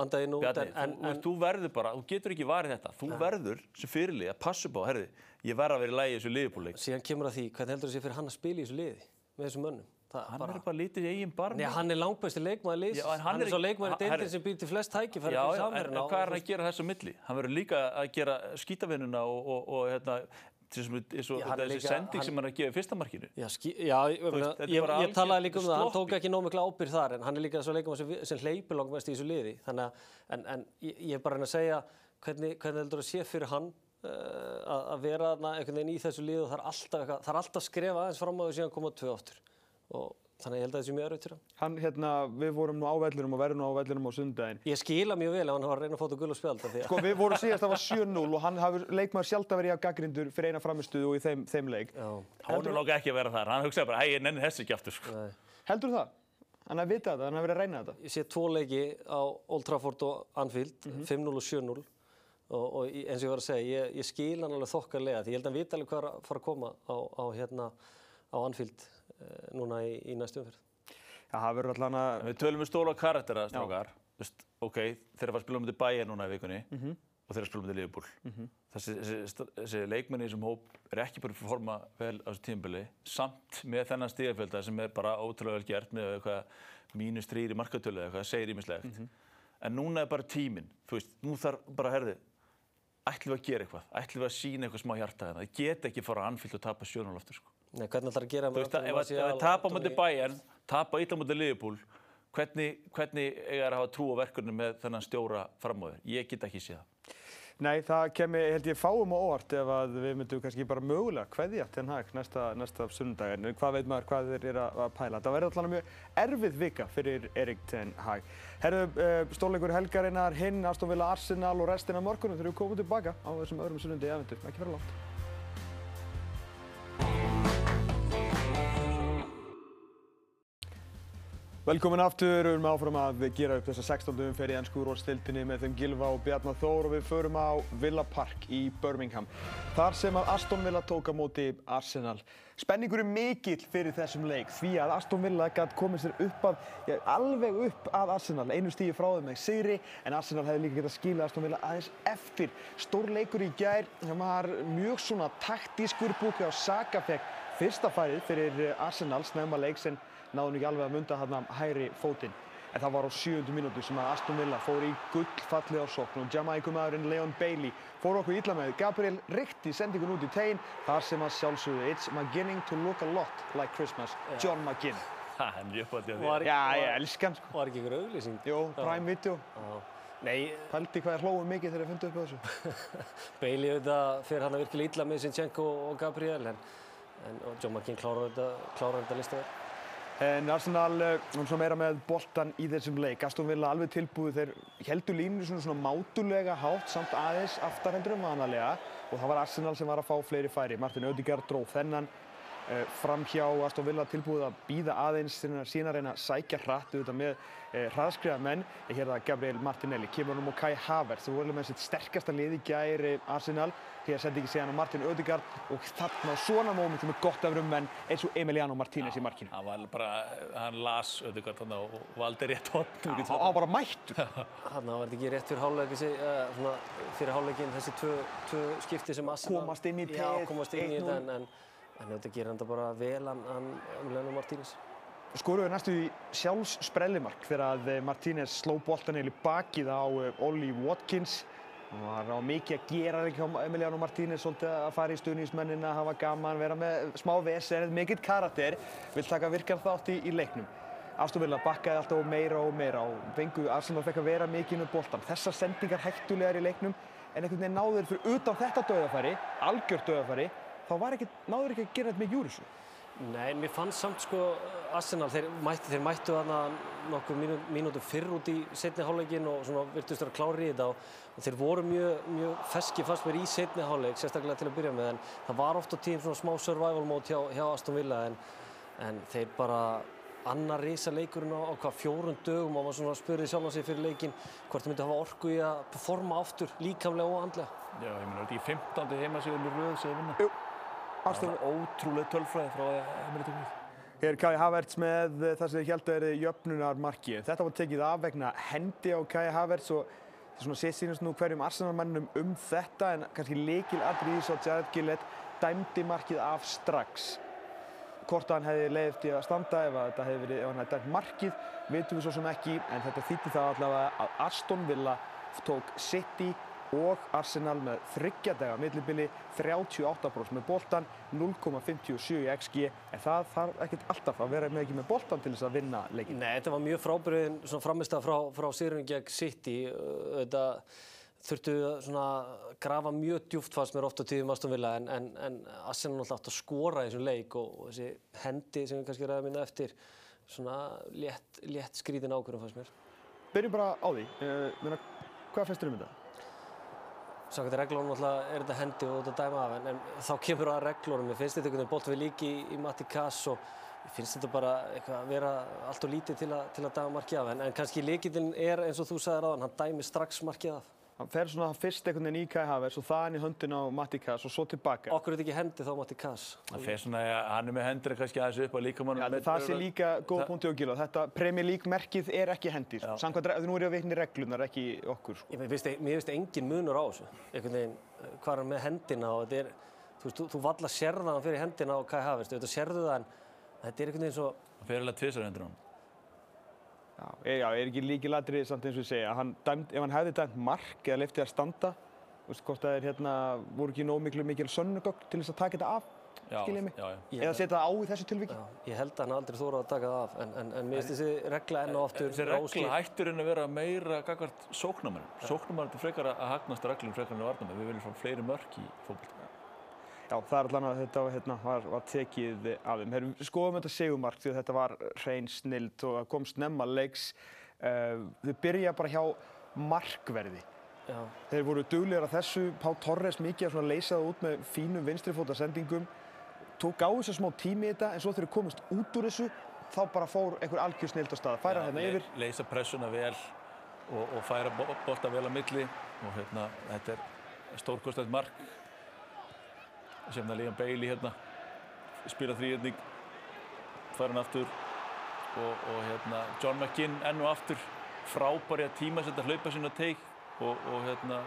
andað inn út Bjarni, en, en, þú, verður bara, þú getur ekki varið þetta. Þú verður sem fyrirlið að passa upp á, herri, ég verð að vera í lægi í þessu liðbúleik. síðan kemur að því, hvernig heldur þessi fyrir hann að spila í þessu liði með þessum mönnum? Það Hann bara, verður bara lítið í eigin barm. Hann er langbæsti leikmaður en hann, hann er er svo leikmaður í deildin sem býr til flest tækifæri Já, já, en, en hvað er hann að gera þessu milli? Hann verður líka að gera skítavinnuna og, og, og hérna, er þessi sending sem hann er að gefa í fyrsta markinu. Já, skí, já veist, ég, er ég, ég talaði líka um það, hann tók ekki nóg mikla ábyrgð þar en hann er líka svo leikmaður sem, sem hleypur langmest í þessu liði þannig að, en, en ég, er bara að segja hvernig, hvernig heldur að sé fyrir hann uh, að, vera einhvern veginn í þessu liði og það er alltaf, það er alltaf skref aðeins fram á því síðan koma tvö áttur og þannig að ég held að það sé mjög erfitt fyrir hann. Hann, hérna, við vorum nú á vellinum og verðum nú á vellinum á sundaginn. Ég skila mjög vel ef hann var að reyna að fóta gull og spjald af því að Sko, við vorum síðast, það var 7-0 og hann hafur leikmaður sjálf að vera í að gaggrindur fyrir eina framistuðu og í þeim, þeim leik. Já, Hann er nokkuð ekki að vera þar. Hann hugsaði bara, hei, ég nenni þessu ekki aftur. Sko. nei. Heldur það? Hann hafi vitað þetta, hann hafi verið að reyna þetta. Ég sé tvo leiki á Old Trafford og Anfield, 5-0 og 7-0 og, og eins og ég var að segja, ég, ég skil hann alveg þokkarlega því ég held að hann vita alveg hvað er að fara að koma á, á, hérna, á Anfield núna í, í næstu umferð. Já, það verður allan að... Við tölum um stóla karaktera, strákar. Vist, ok, þeir eru að spila um þetta bæja núna í vikunni og þeir eru að spila um þetta Liverpool. Þessi, þessi, þessi leikmenni í þessum hóp er ekki bara að forma vel á þessu tímabili, samt með þennan stíðafjölda sem er bara ótrúlega vel gert með eitthvað mínus þrýr í markatölu eða eitthvað, segir ímislegt. En núna er bara tíminn, þú veist, nú þarf bara, herði, ætlum við að gera eitthvað, ætlum við að sína eitthvað smá hjarta hérna. Það get ekki fara að anfyllt og tapa sjónal aftur, sko. Nei, hvernig ætlar að gera Þú veist, að ef að- ef við tapa móti Bayern, tapa illa móti Liverpool, hvernig, hvernig eiga þær að hafa trú á verkefni með þennan stjóra framöður? Ég get ekki séð það. Nei, það kemi, held ég, fáum á óvart ef að við myndum kannski bara mögulega kveðja Ten Hag næsta, næsta sunnudag. En hvað veit maður hvað þeir eru að að pæla? Það verður allan mjög erfið vika fyrir Erik Ten Hag. Herðu, uh, stórleikur helgarinnar, hinn, Aston Villa, Arsenal og restina morgunum þegar við komum tilbaka á þessum öðrum sunnundi í aðvendu. Ekki vera langt. Velkomin aftur, við erum áfram að gera upp þessa 16. umferð í ennsku úrvalstildinni með þeim Gilva og Bjarnar Þór og við förum á Villa Park í Birmingham. Þar sem að Aston Villa tók á móti Arsenal. Spenningur er mikill fyrir þessum leik því að Aston Villa gæti komið sér upp að, já, alveg upp að Arsenal, einu stíði frá þeim með sigri en Arsenal hefði líka getað að skila Aston Villa aðeins eftir. Stór leikur í gær, það var mjög svona taktískur búki á Saka fekk fyrsta færið fyrir Arsenal snemma leiks en náðu nú ekki alveg að munda hann hægri fótinn. En það var á sjöundu mínútu sem að Aston Villa fór í gullfallið á sókn og Jamaikumæðurinn Leon Bailey fór okkur illa með. Gabriel rikti sendingun út í teginn þar sem að sjálfsögðu It's beginning to look a lot like Christmas, John McGinn. Það er mjög í að því. Já, ég elska hann sko. Var ekki ykkur auglýsing? Jó, Prime Video. Já. Nei, Pældi hvað ég hlóði mikið þegar ég fundi upp á þessu. Bailey auðvitað fyrir hann að virkilega illa með Sinchenko og Gabriel en, en og John McGinn klárar þetta, listaverk. En Arsenal, uh, hún svo meira með boltan í þessum leik. Aston Villa alveg tilbúið, þeir heldur línu svona, svona mátulega hátt samt aðeins aftarhendur um vanalega og það var Arsenal sem var að fá fleiri færi. Martin Ödegaard dróð þennan uh, fram hjá Aston Villa tilbúið að býða aðeins síðan að reyna að sækja hratt auðvitað með uh, hraðskriða menn. Ég hér það Gabriel Martinelli, kemur hann og Kai Havertz, þú voru með sitt sterkasta lið í gær uh, Arsenal. Hér sendi ekki segja hann Martin Ödegaard og þarna á svona mómentum er gott af rummenn eins og Emiliano Martínez í markinu. Hann var bara, hann las auðvitað þarna og og valdi rétt. Já, hann var bara mættur. Hann var þetta ekki rétt fyrir hálfleik, uh, svona, fyrir hálfleikin þessi tvö, tvö skipti sem Arsenal. Komast inn í Já, komast inn í 1-0. þetta en, en, en þetta gerir hann bara vel, hann, Emiliano Martínez. Skoruðu næstu í sjálfs sprellimark þegar að eh, Martínez sló boltan eða í bakið á eh, Ollie Watkins. Það var á mikið að gera ekki á Emiliano Martínez, svolítið að fara í stuðningsmennina, hafa gaman, vera með smá vesen, mikill karakter, vill taka virkan þátt í, í leiknum. Aston Villa bakkaði alltaf meira og meira og fengu Arsenal fekk að vera mikið með boltan. Þessar sendingar hættulegar í leiknum en einhvern veginn náður fyrir utan þetta döðafæri, algjört döðafæri, þá var ekki, náður ekki að gera þetta með Júrisu. Nei, mér fannst samt sko Arsenal, þeir mættu, þeir mættu þarna nokkuð mínú, mínútu fyrr út í setni hálfleikin og svona virtust vera klári í þetta og, þeir voru mjög, mjög feski fannst mér í setni hálfleik, sérstaklega til að byrja með en það var oft á tím svona smá survival mode hjá, hjá Aston Villa en, en þeir bara annar risa leikurinn á, á hvað fjórun dögum og maður svona spurði sjálf sig fyrir leikin hvort þeir myndi hafa orku í að performa aftur líkamlega og andlega. Já, ég meina, þetta er ekki 15. heimasíðun í röð sem vinna. Jú. Ótrúlega tölfræði frá að Emily tók við. Hér er Kai Havertz með það sem þið held að er jöfnunarmarki. Þetta var tekið af vegna hendi á Kai Havertz og það er svona sér sínast nú hverjum Arsenal-mannum um þetta en kannski leikil aðrið svo að Jared Gillett dæmdi markið af strax. Hvort hann hefði leiðið til að standa ef, að þetta hefði verið, ef hann hefði dæmt markið vitum við svo sem ekki en þetta þýtti það allavega að Aston Villa tók City og Arsenal með þryggjadega millibili 38% með boltan 0,57 í XG en það þarf ekkert alltaf að vera með ekki með boltan til þess að vinna leikin. Nei, þetta var mjög frábyrðin svona framistað frá, frá Sýrun gegn City. Þetta þurftu að grafa mjög djúft fannst mér oft á tíðum Aston Villa en, en, en Arsenal náttúrulega átt að skora í þessum leik og, og þessi hendi sem við kannski ræðum minna eftir svona létt, létt skrítin ákvörðum fannst mér. Byrjum bara á því, uh, hvað þér um þetta? Sákvæmt reglunum náttúrulega er þetta hendi og þetta dæma af en, en þá kemur að reglunum. Mér finnst þetta einhvern veginn bolt við líki í, í Matti Kass og mér finnst þetta bara eitthvað að vera allt og lítið til, a, til að dæma markið af en, en kannski líkitinn er eins og þú sagðir aðan, hann dæmi strax markið af. Hann fer svona fyrst einhvern veginn í Kai Havertz og þaðan í höndin á Matti Kass og svo tilbaka. Okkur er þetta ekki hendi þá Matti Kass. Það fer svona, hann er með hendur kannski aðeins upp á líkamannum. Ja, það sé líka góð punkti og gila. Þetta Premier League merkið er ekki hendi. Sko. Samkvæmt, nú er ég að vitna í reglunar, ekki okkur. Sko. Ég mér finnst, mér finnst engin munur á þessu. Einhvern veginn, eh, hvað er hann með hendina og þetta er, þú veist, þú, þú valla sérða hann fyrir hendina á Kai Havertz, þetta sérðu það en þetta er einhvern veginn svo, Það fer alveg tvisar hendur hann. Já, er, já, er ekki líki ladrið samt eins og ég segja. Hann dæmt, ef hann hefði dæmt mark eða leftið að standa, þú veist, hvort það er hérna, voru ekki nóg miklu mikil sönnugögn til þess að taka þetta af, Já, skiljið mig. já, já. Ég- Eða setja það á í þessu tilviki. já, ég held að hann aldrei þóra að taka það af en, en, en mér finnst þessi regla enn og aftur Þessi regla hættur en að vera meira gagvart sóknarmennum. Sóknarmennum er frekar að hagnast reglum frekar en að varnamenn. Við viljum fá fleiri mörk í fókbalt. Já, það er allan að þetta hérna, var, var tekið af þeim. Herum, skoðum þetta segumark því að þetta var hrein snild og kom snemma leiks. Uh, þau byrja bara hjá markverði. Já, Þeir voru duglegar að þessu, Pá Torres mikið að leysa það út með fínum vinstrifóta sendingum. Tók á þessu smá tími í þetta en svo þegar þeir komast út úr þessu þá bara fór einhver algjör snild á stað, færa hérna le- yfir. leysa pressuna vel og, og færa bo- bolta vel á milli og hérna, þetta er stórkostlegt mark sem það Liam Bailey hérna spila þrýjönding færa hann aftur og, og hérna John McGinn enn og aftur frábæri að tíma setja hlaupa sinna teik og, og hérna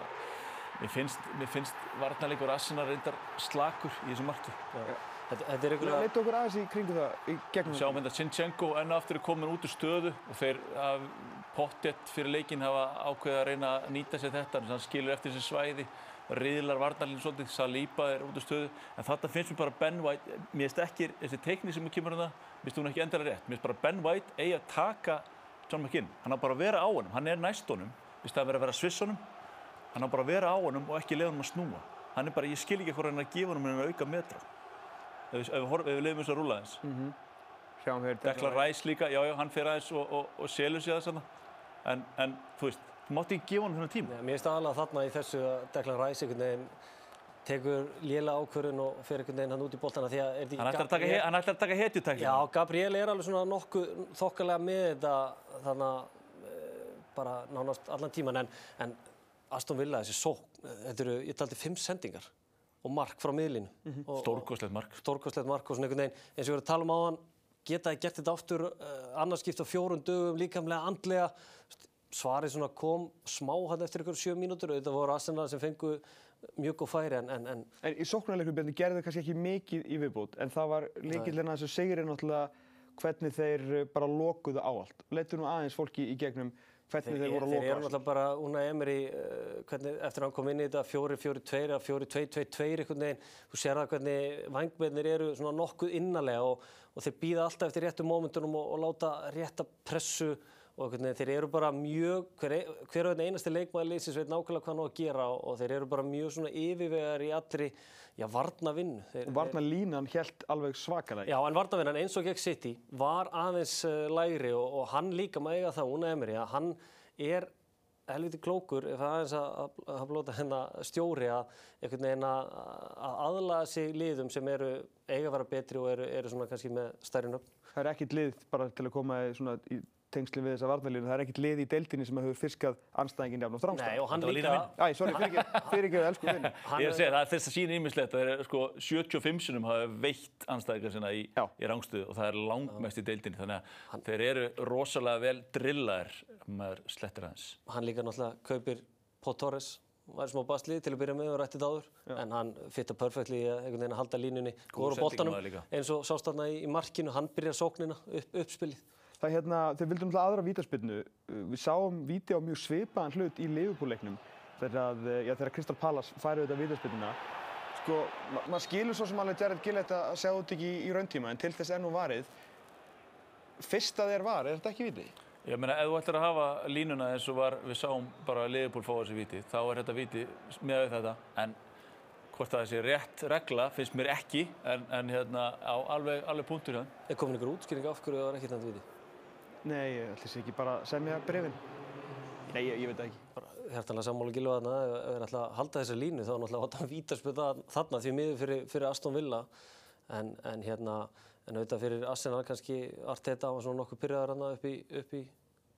mér finnst, finnst varnarleikur Arsenal reyndar slakur í þessu marki. Þetta, þetta er einhverja... Leitt okkur aðeins í kringu það, í gegnum Sjáum þetta Sinchenko enn og aftur er komin út úr stöðu og þeir af pottett fyrir leikinn hafa ákveðið að reyna að nýta sér þetta þannig að hann skilur eftir þessi svæði riðlar varnarlinn svolítið, Saliba er út úr stöðu. En þetta finnst mér bara Ben White mér finnst ekki, þessi teikni sem kemur um það mér finnst hún ekki endalega rétt, mér finnst bara Ben White eigi að taka John McGinn, hann á bara að vera á honum. Hann er næst honum, finnst það að vera að vera sviss honum. Hann á bara að vera á honum og ekki leiða honum að snúa. Hann er bara, ég skil ekki hvað hann er að gefa honum en að auka metra. Ef ef ef við leiðum þess að rúla þess Sjáum hér. Dekla Ræs líka, já, já, hann fer aðeins og, og, og selur sér þess að en, en, þú veist, þú mátti ekki gefa hann þennan tíma? Mér finnst aðalega þarna í þessu að Declan Rice einhvern veginn tekur léla ákvörðun og fer einhvern veginn hann út í boltana því að er taka, he- hann ætlar að taka hetjutækling Já, Gabriel er alveg svona nokkuð þokkalega með þetta þannig að e, bara nánast allan tíman en, en Aston Villa þessi sókn, þetta eru, ég taldi fimm sendingar og mark frá miðlinu mm -hmm. stórkostlegt mark. Stórkostlegt mark og svona einhvern veginn eins og við erum að tala um á hann geta þið gert þetta aftur uh, annars skipt á fjórum dögum líkamlega, andlega. Svarið svona kom smá hann eftir ykkur sjö mínútur. Og þetta voru Arsenal sem fengu mjög góð færi en, en, en En í sóknarleikum gerði það kannski ekki mikið í viðbútt en það var líkillinn að þessu segri náttúrulega hvernig þeir eh, bara lokuðu á allt. Leittu nú aðeins fólki í gegnum hvernig þeir, voru að þeir loka eru á allt. náttúrulega bara Una Emery uh, hvernig, eftir að hann kom inn í þetta 4-4-2 eða 4-2-2-2 einhvern veginn þú sér það hvernig vangbennir eru svona nokkuð innarlega og, og þeir býða alltaf eftir réttu mómentunum og, og láta rétta pressu og veginn þeir eru bara mjög hver, hver og einn einasti leikmaður liðsins veit nákvæmlega hvað hann á að gera og, og þeir eru bara mjög svona yfirvegar í allri já, varna vinnu þeir, Og varna línan helt alveg svakalega. Já, en varnavinnan eins og gegn City var aðeins uh, lægri og, og hann líka maður eiga það, Una Emery, að hann er helviti klókur ef aðeins að, að, blóta hennar stjóri að einhvern veginn að, að aðlaga sig liðum sem eru eiga að vera betri og eru, eru svona kannski með stærri nöfn. Það er ekkit lið bara til að koma í svona í tengsli við þessa varnarlínu. Það er ekkit lið í deildinni sem hefur fiskað anstæðingin jafn og Nei, þrámstæð. og hann líka... Æ, sorry, fyrirgeðu, fyrirgeðu, elsku vinn. Hann ég er að segja, það er þess að sína ímislegt það er sko 75 sinum hafa veitt anstæðingar sinna í, Já. í rángstuðu og það er langmest í deildinni þannig að þeir eru rosalega vel drillaðir maður slettir aðeins hann líka náttúrulega kaupir Pó Torres var smá basli til að byrja með og rætti þetta áður en hann fitta perfektli í að að halda línunni góður á boltanum sendingamaður líka. eins og sást þarna í, í markinu hann byrjar sóknina upp, uppspilið Það hérna, þeir vildum alltaf aðra vítaspinnu. Við sáum víti á mjög svipaðan hlut í Liverpool-leiknum þegar, að, þegar Crystal Palace færi auðvitað vítaspinnuna. Sko, ma maður skilur svo sem alveg Jared Gillett að sjá þetta ekki í, í rauntíma en til þess ennú varið. Fyrsta þér var, er þetta ekki víti? Ég meina, ef þú ætlar að hafa línuna eins og var, við sáum bara Liverpool fá þessi viti, þá er þetta viti með við þetta, en hvort það sé rétt regla finnst mér ekki, en, en hérna, á alveg, alveg punktur hérna. er komin ykkur útskýring af hverju það var ekkert nænt viti Nei, ég ætla sér ekki bara að semja brefin. Nei, ég, ég veit ekki. bara hærtanlega sammála gilva þarna ef ef þeir ætla að halda þessa línu þá er náttúrulega átt að vítaspöta þarna því miður fyrir, fyrir Aston Villa en, en hérna en auðvitað fyrir Arsenal kannski Arteta var svona nokkuð pyrraðar hann upp í, upp í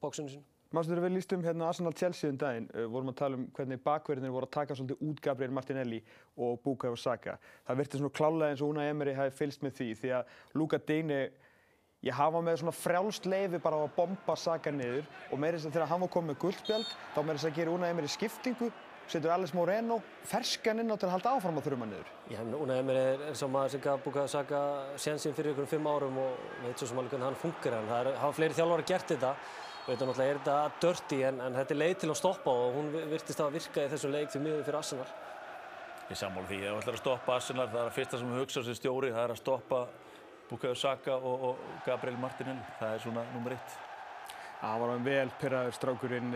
bóksinu sín Mástu þegar við lístum hérna Arsenal Chelsea um daginn, uh, vorum að tala um hvernig bakverðinir voru að taka svolítið út Gabriel Martinelli og Bukayo Saka. Það virti svona klálega eins og Una Emery hafi fylgst með því því að Luka Deine, ég hafa með svona frjálst leifi bara á að bomba Saka niður og meira þess að þegar hann var komið með guldspjald þá meira þess að gera Una Emery skiptingu, setur Alex Moreno, ferskan inn á til að halda áfram á þurruma niður. Já, Una Emery er, er sá maður sem gaf Bukayo Saka sénsinn fyrir ykkur fimm árum og veit svo sem alveg hvernig hann funkar en það er, hafa fleiri þjálfara gert þetta auðvitað náttúrulega er þetta dirty en, en þetta er leið til að stoppa og hún virtist að virka í þessum leik því miður fyrir Arsenal Ég sammála því, ef þú ætlar að stoppa Arsenal, það er að fyrsta sem við hugsa sem stjóri, það er að stoppa Bukayo Saka og, og Gabriel Martinelli, það er svona nummer eitt. Það var vel pyrraður strákurinn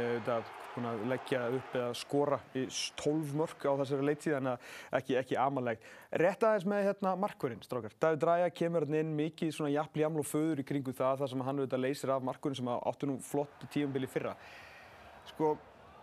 búin að leggja upp eða skora í 12 mörg á þessari leiktíð þannig að ekki, ekki amalegt. Rétt aðeins með hérna markurinn strákar. David Raya kemur hérna inn mikið svona jafnli jaml og föður í kringu það þar sem hann auðvitað leysir af markurinn sem áttu nú flott tíumbili fyrra. Sko,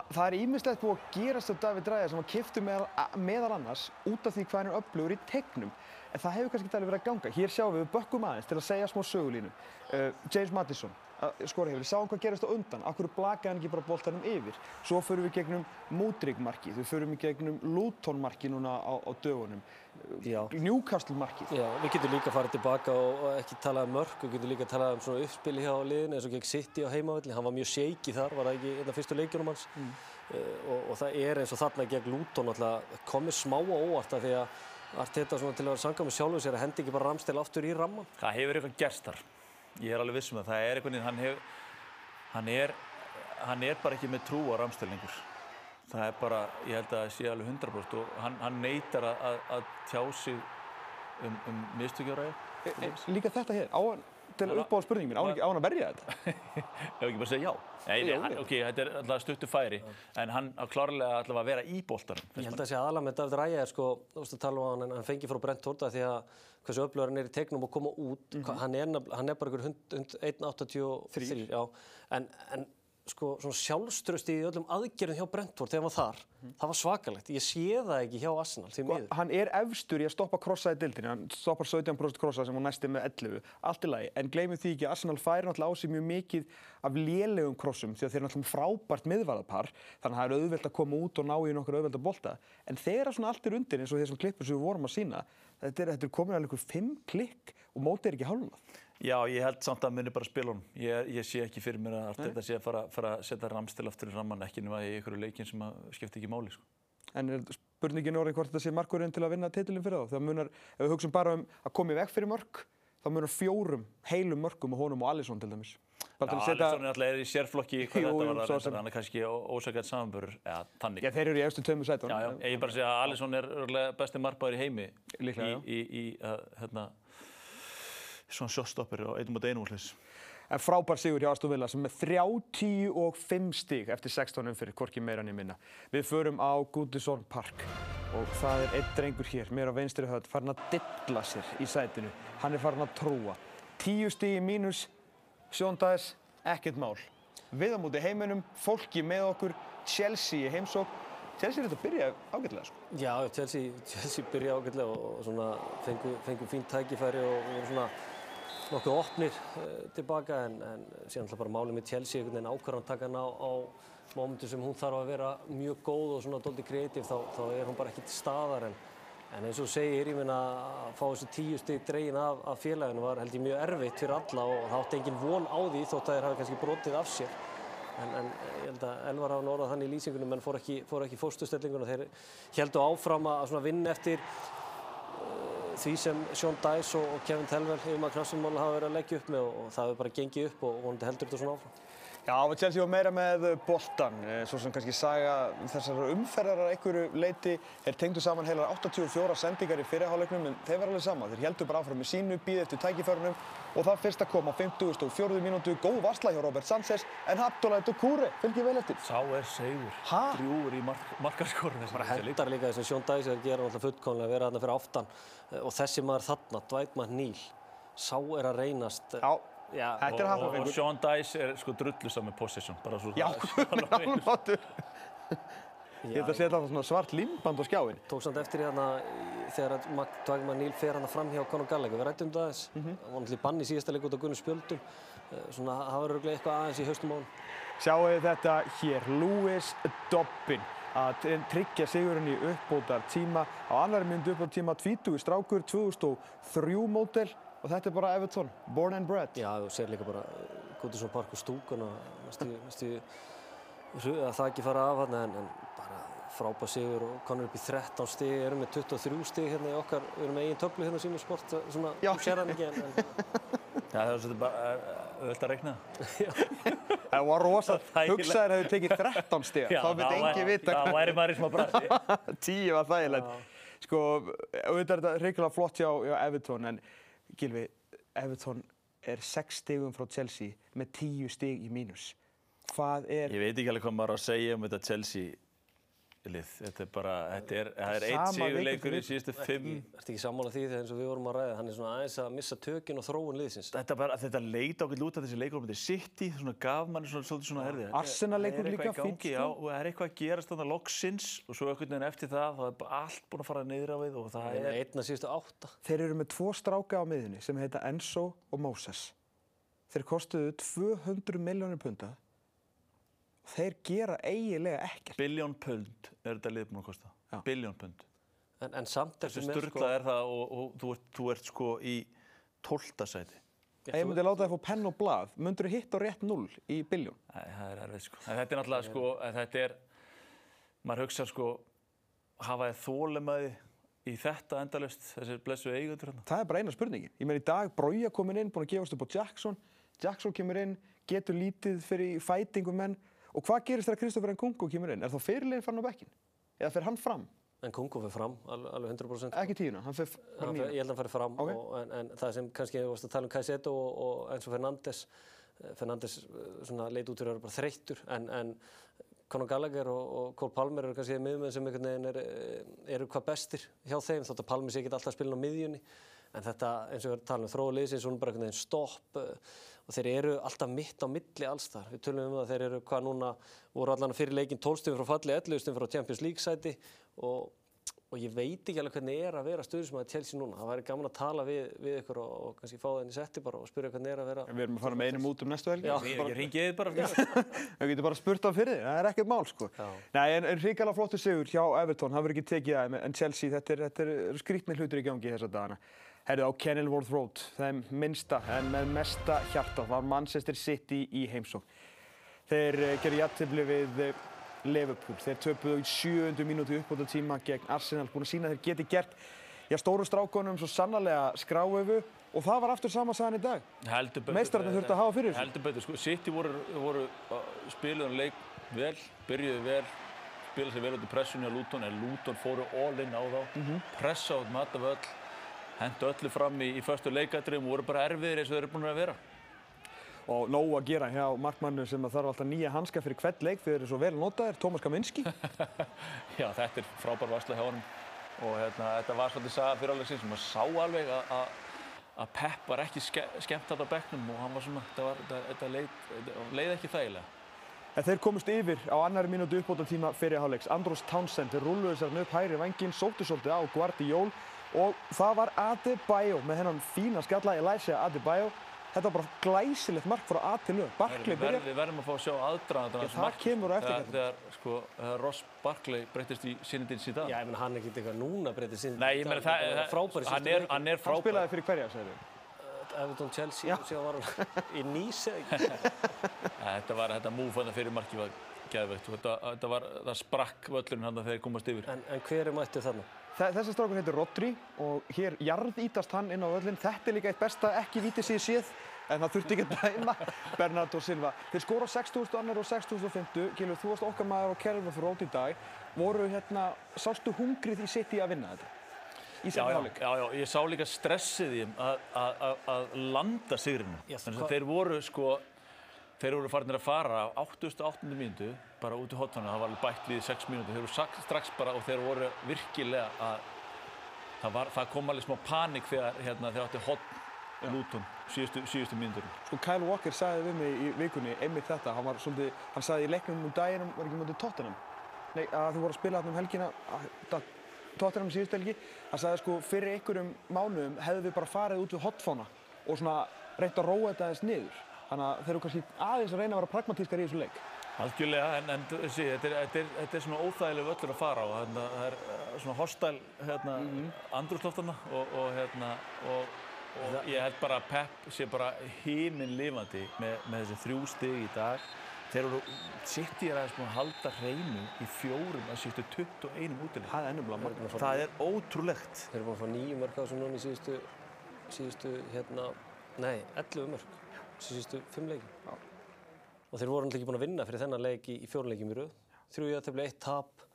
það er ímislegt búið að gerast af David Raya sem hann kiftu meðal, meðal annars út af því hvað hann er öflugur í tegnum. En það hefur kannski ekki alveg verið að ganga. Hér sjáum við, bökkum aðeins til að segja smá sögulínu. Uh, James Madison, uh, skora hefur, við sáum hvað gerist á undan, akkur blakaði hann ekki bara boltanum yfir. Svo förum við gegnum Múdrygg-markið, við förum við gegnum Luton-markið núna á, á dögunum, Já. Newcastle-markið. Já, við getum líka farið tilbaka og, og ekki talað um mörg, við getum líka talað um svona uppspili hjá liðinu eins og gegn City á heimavelli, hann var mjög shaky þar, var það ekki einn af fyrstu leikjunum hans mm. og, og það er eins og þarna gegn Luton alltaf komið smá og óvart af því að Arteta svona til að vera sangað með sjálfu sér að hendi ekki bara ramstil aftur í ramman. Það hefur eitthvað gerst þar. Ég er alveg viss um það. Það er eitthvað, hann hefur, hann er, hann er bara ekki með trú á ramstil lengur. Það er bara, ég held að það sé alveg 100% og hann, hann neytar að, að, að tjá sig um, um mistökjáraði. E, líka þetta hér, á hann, til að uppáða spurningin mín, á hann á að verja þetta? Ef ekki bara segja já. Nei, nei, hann, ok, þetta er alltaf stuttu færi, en hann á klárlega alltaf að vera í bóltarum. Ég held að það sé aðalega með David Ræja er sko, þú veist að tala um hann, hann fengi frá Brent Horta því að hversu öflugur hann er í tegnum og koma út, mm -hmm. hann, er, hann er bara ykkur 1.83, já, en, en sko, sjálfströsti í öllum aðgerðum hjá Brentford þegar hann var þar, mm. það var svakalegt. Ég sé það ekki hjá Arsenal, því sko, miður. Hann er efstur í að stoppa krossa í dildinni, hann stoppar 17% krossa sem hún næsti með 11, allt í lagi. En gleymið því ekki Arsenal færi náttúrulega á sig mjög mikið af lélegum krossum því að þeir eru náttúrulega frábært miðvarðarpar, þannig að það er auðvelt að koma út og ná í nokkur auðvelt að bolta. En þegar svona allt er undir eins og þessum klippur sem við vorum að sína, þetta er, þetta er Já, ég held samt að muni bara spila honum. Ég, ég sé ekki fyrir mér að þetta sé að fara, fara að setja ramstil aftur í ramman, ekki nema í einhverju leikin sem skiptir ekki máli. Sko. En er spurningin orðið hvort þetta sé markurinn til að vinna titilin fyrir þá? Það munar, ef við hugsaum bara um að koma í veg fyrir mörg, þá munar fjórum heilum mörgum og honum og Alisson til dæmis. Já, Alisson er alltaf í sérflokki hvað jú, þetta var að reynda, hann er kannski ósakað samanbörur, eða tannig. Já, þeir eru í eftir tömu sætun. Já, já, ég bara segja að Alisson er besti markbæður í heimi Líklega, í, í, í uh, hérna, svona sjóstoppir og einum og einu úrlis. En frábær sigur hjá Aston Villa sem er 35 stíg eftir 16 umfyrir, hvorki meira niður minna. Við förum á Goodison Park og það er einn drengur hér, mér á venstri höfð, farin að dilla sér í sætinu. Hann er farin að trúa. 10 stígi mínus, sjóndagis, ekkert mál. Við á múti heiminum, fólki með okkur, Chelsea í heimsók. Chelsea er þetta að byrja ágætlega sko. Já, Chelsea, Chelsea byrja ágætlega og svona fengu, fengu fínt tækifæri og, og svona nokkuð opnir uh, tilbaka en, en síðan alltaf bara málið með Chelsea einhvern veginn ákvarðantakan á, á mómentu sem hún þarf að vera mjög góð og svona doldið kreatív þá, þá er hún bara ekki til staðar en, en eins og segir, ég minna að fá þessu tíu stygg dregin af, af félaginu var held ég mjög erfitt fyrir alla og það átti engin von á því þótt að þeir hafi kannski brotið af sér. En, en ég held að Elvar hafa norðað þannig í lýsingunum en fór ekki, fór ekki fórstustellingun og þeir heldu áfram að vinna eftir því sem Sean Dice og, og Kevin Telvel yfir maður knafsummála hafa verið að leggja upp með og, og það hefur bara gengið upp og vonandi heldur þetta svona áfram. Já, Chelsea var meira með boltan, svo sem kannski saga þessar umferðar að einhverju leiti. Þeir tengdu saman heilar 84 sendingar í fyrirháleiknum en þeir var alveg sama. Þeir heldur bara áfram með sínu, býði eftir tækiförnum og það fyrst að koma á 50.4. mínútu, góð varsla hjá Robert Sanchez en Abdullah Doucouré fylgir vel eftir. Sá er segur, drjúur í mark markarskorinu. Það hendar líka þess að Sean Dice er að gera alltaf fullkonlega að vera þarna fyrir aftan og þessi maður þarna, Dwight McNeil, sá er að reynast. Já. Já, og, og, og Sean Dice er sko drullusam með possession bara svo Já, hann áttur Ég held að setja það svona svart limband á skjáin Tók samt eftir hérna þegar Dwight McNeil fer hann fram hjá Conor Gallagher. Við rættum það þess, mm -hmm. var náttúrulega bann í síðasta leik út á Gunnar Spjöldum. Svona það var öruglega eitthvað aðeins í haustum á hann Sjáu þetta hér, Lewis Dobbin. Að tryggja sigurinn í uppbótar tíma á annari myndu uppbótar tíma 20 strákur 2003 mótel og þetta er bara Everton, born and bred. Já, þú sér líka bara Goodison Park og stúkun og næstu að það ekki fara af hann en, en bara frábæð sigur og konur upp í 13 stig, erum með 23 stig hérna í okkar, við erum með eigin töflu hérna á sínum sport, svona, þú sér hann ekki en, en Já, það er svolítið bara öll að regna. Það var rosalega, hugsaður að þau tekið 13 stig, þá myndi engi vita. Já, það væri maður í smá brasi. Tíu var þægilegt. Sko, auðvitað er þetta reyngilega flott hjá, hjá Everton en Gilvi, Everton er 6 stigum frá Chelsea með 10 stig í mínus. Hvað er... Ég veit ekki alveg hvað maður á að segja um þetta Chelsea lið. Þetta er bara, þetta er, það er eitt sigurleikur í síðustu fimm. ekki, ertu ekki sammála því þegar eins og við vorum að ræða, hann er svona aðeins að missa tökin og þróun liðsins. Þetta, bara, þetta leit ákveld út af þessi leikur á myndi City, svona gaf manni svona, svolítið svona erðið. Arsenal leikur líka fínt, sko. Það er eitthvað að gerast þannig loksins og svo einhvern veginn eftir það, það er bara allt búin að fara niður á við og það er... Einn að síðustu átta. Þeir eru með tvo stráka á miðunni sem heita Enzo og Moses. Þeir kostuðu 200 miljónir punta. Þeir gera eiginlega ekkert. Biljón pund er þetta lið búin að kosta. Biljón pund. En, en samt Þessu ertu með sko- sturglað er það og, og þú, ert, þú ert sko í tóltasæti. Ég þú- myndi láta þið fá penn og blað, myndur þið hitt á rétt 0 í biljón. Það er erfið sko. En þetta er náttúrulega sko, en þetta er, maður hugsa sko, hafa þið þólemaði í þetta endalust, þessi blessu eigundur hérna. Það er bara eina spurningin. Ég meina í dag, Brója komin inn, búin að gefast upp á Jackson. Jackson kemur inn, getur lítið fyrir fætingum menn. Og hvað gerist þegar Kristoffer Nkunku kemur inn? Er þá fyrirlegin farin á bekkin? Eða fer hann fram? En Kungo fyrir fram, alveg, alveg 100%. Ekki tíuna, hann fer fer, nýna. ég held að hann fari fram Ok. og, en, en það sem kannski þú varst að tala um Caicedo og, og Enzo Fernandes eh, Fernandes eh, leit út fyrir að vera bara þreyttur en, en Conor Gallagher og, og Cole Palmer eru kannski miðmenn sem einhvern veginn er, eh, eru hvað bestir hjá þeim þótt að Palmer sé ekki alltaf að spila á miðjunni en þetta eins og við að tala um þróuliðsins hún er bara einhvern veginn stopp eh, og þeir eru alltaf mitt á milli alls þar við tölum um það þeir eru hvað núna voru allan fyrir leikin 12 stundum frá falli 11 stundum frá Champions League sæti og og ég veit ekki alveg hvernig er að vera stöðismæði Chelsea núna. Það væri gaman að tala við, við ykkur og, og kannski fá það inn í setti bara og spyrja hvernig er að vera. Við erum að fara með einum út um næstu helgi. Já. Ég, ég ringi þið bara. Við getum bara spurt á fyrir þig, það er ekkert mál sko. Er, er. Herðu á Kenilworth Road, þeim minnsta en með mesta hjarta var Manchester City í heimsókn. Þeir uh, gerði jættibli við uh, Liverpool, þeir töpuðu í 700 mínúti uppbúta tíma gegn Arsenal, búin að sína þeir geti gert, já, stóru strákonum svo sannarlega skráöfu og það var aftur sama sagan í dag. Heldur betur. Meistararnir þurftu að hafa fyrir þessu. Heldur betur, sko. City voru, voru spiluðan leik vel, byrjuðu vel, spilaði sér vel út í pressunni á Luton, en Luton fóru all in á þá, Mhm. pressa út matavöll, hendu öllu fram í, í förstu leikadröfum og voru bara erfiðir eins og þeir eru búin að vera. og nóg að gera hjá markmannu sem þarf alltaf nýja hanska fyrir hvert leik þeir eru svo vel notaðir, Tómas Kaminski Já, þetta er frábær varsla hjá honum og hérna, þetta var svolítið saga fyrir alveg sem maður sá alveg að- að að Pep var ekki ske, skemmt þetta á bekknum og hann var svona, þetta, var, þetta, þetta leið, þetta leið ekki þægilega. en þeir komust yfir á annari mínútu uppbóta tíma fyrir hálfleiks, Andros Townsend þeir rulluðu sér hann upp hægri vanginn, sóttu svolítið á Guardiol og það var Adebayo með hennan fína skalla Elijah Adebayo þetta var bara glæsilegt mark frá A til Ö Barkley byrjar við verðum að fá að sjá aðdraðan það kemur á eftir þegar, kannski. þegar, sko, Ross Barkley breytist í sinindins í dag. Já, ég menn hann er ekkert eitthvað núna breytið sinn. Nei, ég meina það, það frábæri hann, er, hann er hann frábær. spilaði fyrir hverja, segir við Everton Chelsea Já. og síðan var hann í ekki. Þetta var, þetta múf hann fyrir marki var geðveikt og þetta, þetta var, það sprakk völlurinn hann þegar þeir komast yfir. En, en hver er mættið þarna? Þe- Þessi strákur heitir Rodri og hér jarðítast hann inn á völlin. Þetta er líka eitt besta ekki vítið sig séð en það þurfti ekki að dæma Bernardo Silva. Þeir skora 6.000 annar og 6.050. Gilur, þú varst okkar maður á Kelvin fyrir rót í dag. Voru hérna, sástu hungrið í sitt í að vinna þetta? Í Já, sérna já, já, já, ég sá líka stressið í þeim að, að, að, að landa sigrinu. Hvað- að þeir voru sko, þeir voru farinir að fara á 88. mínútu, bara út í hotfana, það var alveg bætt liðið 6 mínútur, þeir voru strax bara og þeir voru virkilega að, það, var, það kom alveg smá panik þegar hérna, þeir átti hotn lúton síðustu, síðustu mínútur. Sko Kyle Walker sagði við mig í vikunni einmitt þetta. Hann, var svolítið, hann sagði í leiknum um daginn, var ekki mútið Tottenham. Nei, að þú voru að spila þarna um helgina, að- Tottenham síðustu helgi. Hann sagði sko fyrir einhverjum mánuðum hefðu við bara farið út við hotfána og svona reynt að róa þetta aðeins niður. Þannig að þeir eru kannski aðeins að reyna að vera pragmatískar í þessu leik. Algjörlega, en, en þessi, þetta, er, þetta, er, þetta er svona óþægileg völlur að fara á. Það er eh, svona hostile hérna, mm andrúrsloftarna og, og, hérna, og, og ég held bara að Pep sé bara híminn lifandi með, með þessi þrjú stig í dag. Þeir eru, sitt ég aðeins búin að halda hreinu í fjórum að sístu 21 útileg. Það er ennumlega magna. Það er ótrúlegt. Þeir eru búin að fá nýju mörg á þessu núna í síðustu, síðustu hérna, nei, 11 mörg, síðustu fimm leiki. Já. Og þeir voru náttúrulega ekki búin að vinna fyrir þennan leik í, í fjórleikjum í rauð. Þrjú jafntefli, eitt tap.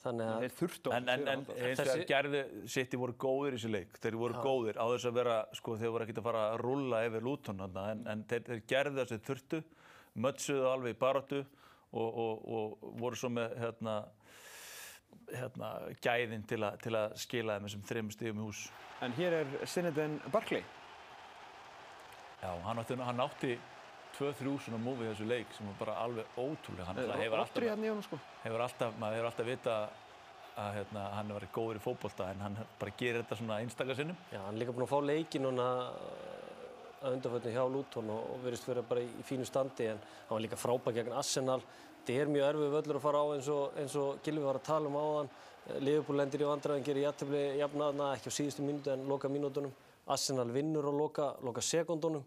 Þannig að Þeir þurftu á En, en, en eins og Þessi- gerðu, City voru góðir í þessu leik. Þeir voru góðir á þess að vera, sko, þeir voru ekkert að fara að rulla yfir Luton þarna, en, en þeir, þeir gerðu þessu þurftu, mötsuðu alveg í baráttu og, og, og voru svo með, hérna, hérna, gæðin til, a, til að skila þeim þessum þreim stigum í hús. En hér er Sineden Barkley. Já, hann átti, hann átti 2-3 svona múfi í þessu leik sem var bara alveg ótrúlega. Hann náttúrulega hefur alltaf, Róttri hérna í honum sko. hefur alltaf, maður hefur alltaf vita að hérna, hann var góður í fótbolta en hann bara gerir þetta svona einstakar sinnum. Já, hann er líka búinn að fá leiki núna að undanfötnu hjá Luton og, og verist vera bara í, fínu standi en hann var líka frábæk gegn Arsenal. Þetta er mjög erfið völlur að fara á eins og, eins og Gilvi var að tala um áðan. Liverpool lendir í vandræðin, gerir jættefli jafnaðna, ekki á síðustu mínútu en loka mínútunum. Arsenal vinnur á loka, loka sekundunum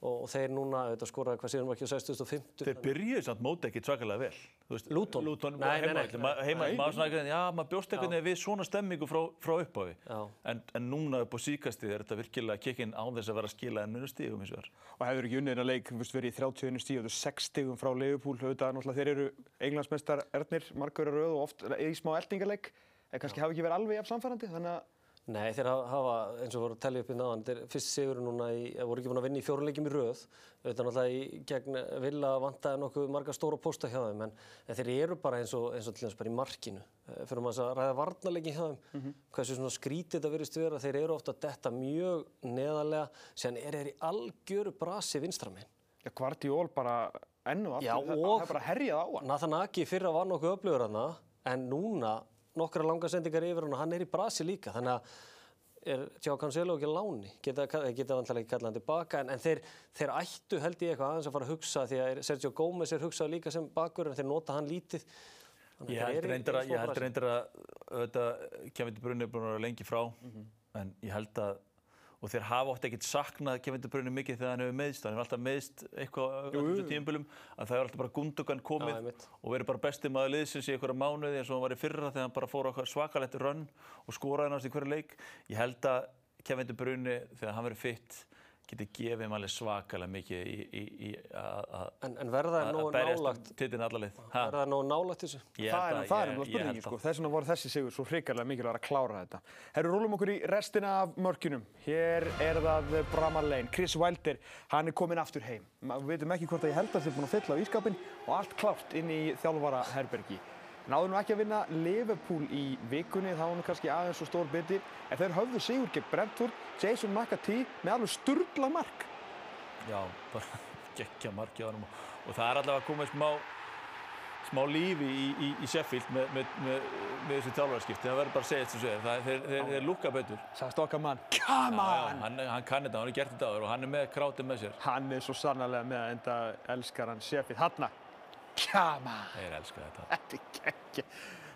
og, og þeir núna, auðvitað skoraði hvað síðan var ekki á 6050. Þeir byrjuðu samt móti ekki svakalega vel. þú veist. Luton? Luton, Nei, nei, heima, ekki, já, maður bjóst einhvern veginn við svona stemmingu frá, frá upphafi. Já. En, en núna upp á síkasti er þetta virkilega kikkin án þess að vera að skila ennunu stígum eins og þar. Og hefur ekki unnið að leik, þú veist, verið í 31 stíð og þú 6 stígum frá Liverpool. Auðvitað, þeir eru englandsmeistar Ernir, margur eru rauð og oft í smá eldingarleik. En kannski hafi ekki verið alveg jafn samfærandi, þannig að Nei, þeir hafa- eins og voru að tellja upp í náðan, þeir fyrst sigur núna í, voru ekki búin að vinna í fjóruleikjum í röð, auðvitað náttúrulega í gegn vilja vantaði nokkuð marga stóra pósta hjá þeim, en, en þeir eru bara eins og, eins og til þess bara í markinu. Eh, Fyrir maður að ræða varnarleikin hjá þeim, hversu svona skrítið þetta verist vera, þeir eru ofta að detta mjög neðarlega, síðan er þeir í algjöru brasi vinstraminn. ja, Guardiol bara enn og Já, aftur, það- er bara herjað á hann. Nathan Aki fyrra var nokkuð öflugur hana, en núna nokkra langa sendingar yfir hann og hann er í brasi líka, þannig að er Tjá Cancelo ekki láni, geta, vantilega ekki kallað hann tilbaka, en, en þeir, þeir ættu held ég eitthvað aðeins að fara að hugsa því að Sergio Gómez er hugsað líka sem bakur en þeir nota hann lítið. Ég held reyndar að, að auðvitað, Kevin De Bruyne er búin að vera lengi frá en ég held að og þeir hafa oft ekkert saknað Kevin De Bruyne mikið þegar hann hefur meðst, hann hefur alltaf meðst eitthvað þessu tíumbölum að það er alltaf bara Gundogan Já, komið einmitt. og verið bara besti maður liðsins í einhverja mánuði eins og hann var í fyrra þegar hann bara fór á svakalegt rönn og skoraði náttúrulega í hverju leik. Ég held að Kevin De Bruyne þegar hann verið fitt geti gefið alveg svakalega mikið í, í, í að- að En, en verða að- það nógu að berjast titilin allalið. verða það nógu nálægt þessu? Það er, er náttúrulega held sko. Þess vegna voru þessi sigur svo hrikalega mikilvægt að klára þetta. Herru, rúlum okkur í restina af mörkunum. Hér er það Bramall Lane. Chris Wilder, hann er komin aftur heim. Við veitum ekki hvort að ég held að þið er búin að fylla á ískapin og allt klárt inn í þjálfara herbergi. Náðu nú ekki að vinna Liverpool í vikunni, það var nú kannski aðeins svo stór biti. En þeir höfðu sigur gegn Brentford, Jason McAtee með alveg sturla mark. Já, bara geggja marki á hann og, og það er allavega að koma smá, smá lífi í, í, í Sheffield með, með, með, með þessu þjálfarskipti. Það verður bara að segja þetta sem segir. Það, þeir, þeir, þeir lúka betur. Sagðist okkar mann, come Já, já, on! hann, hann kann þetta, hann har gert þetta áður og hann er með krátið með sér. Hann er svo sannarlega með að enda elskar hann Sheffield. Hanna, come on! Þeir elska þetta. Þetta er geggja,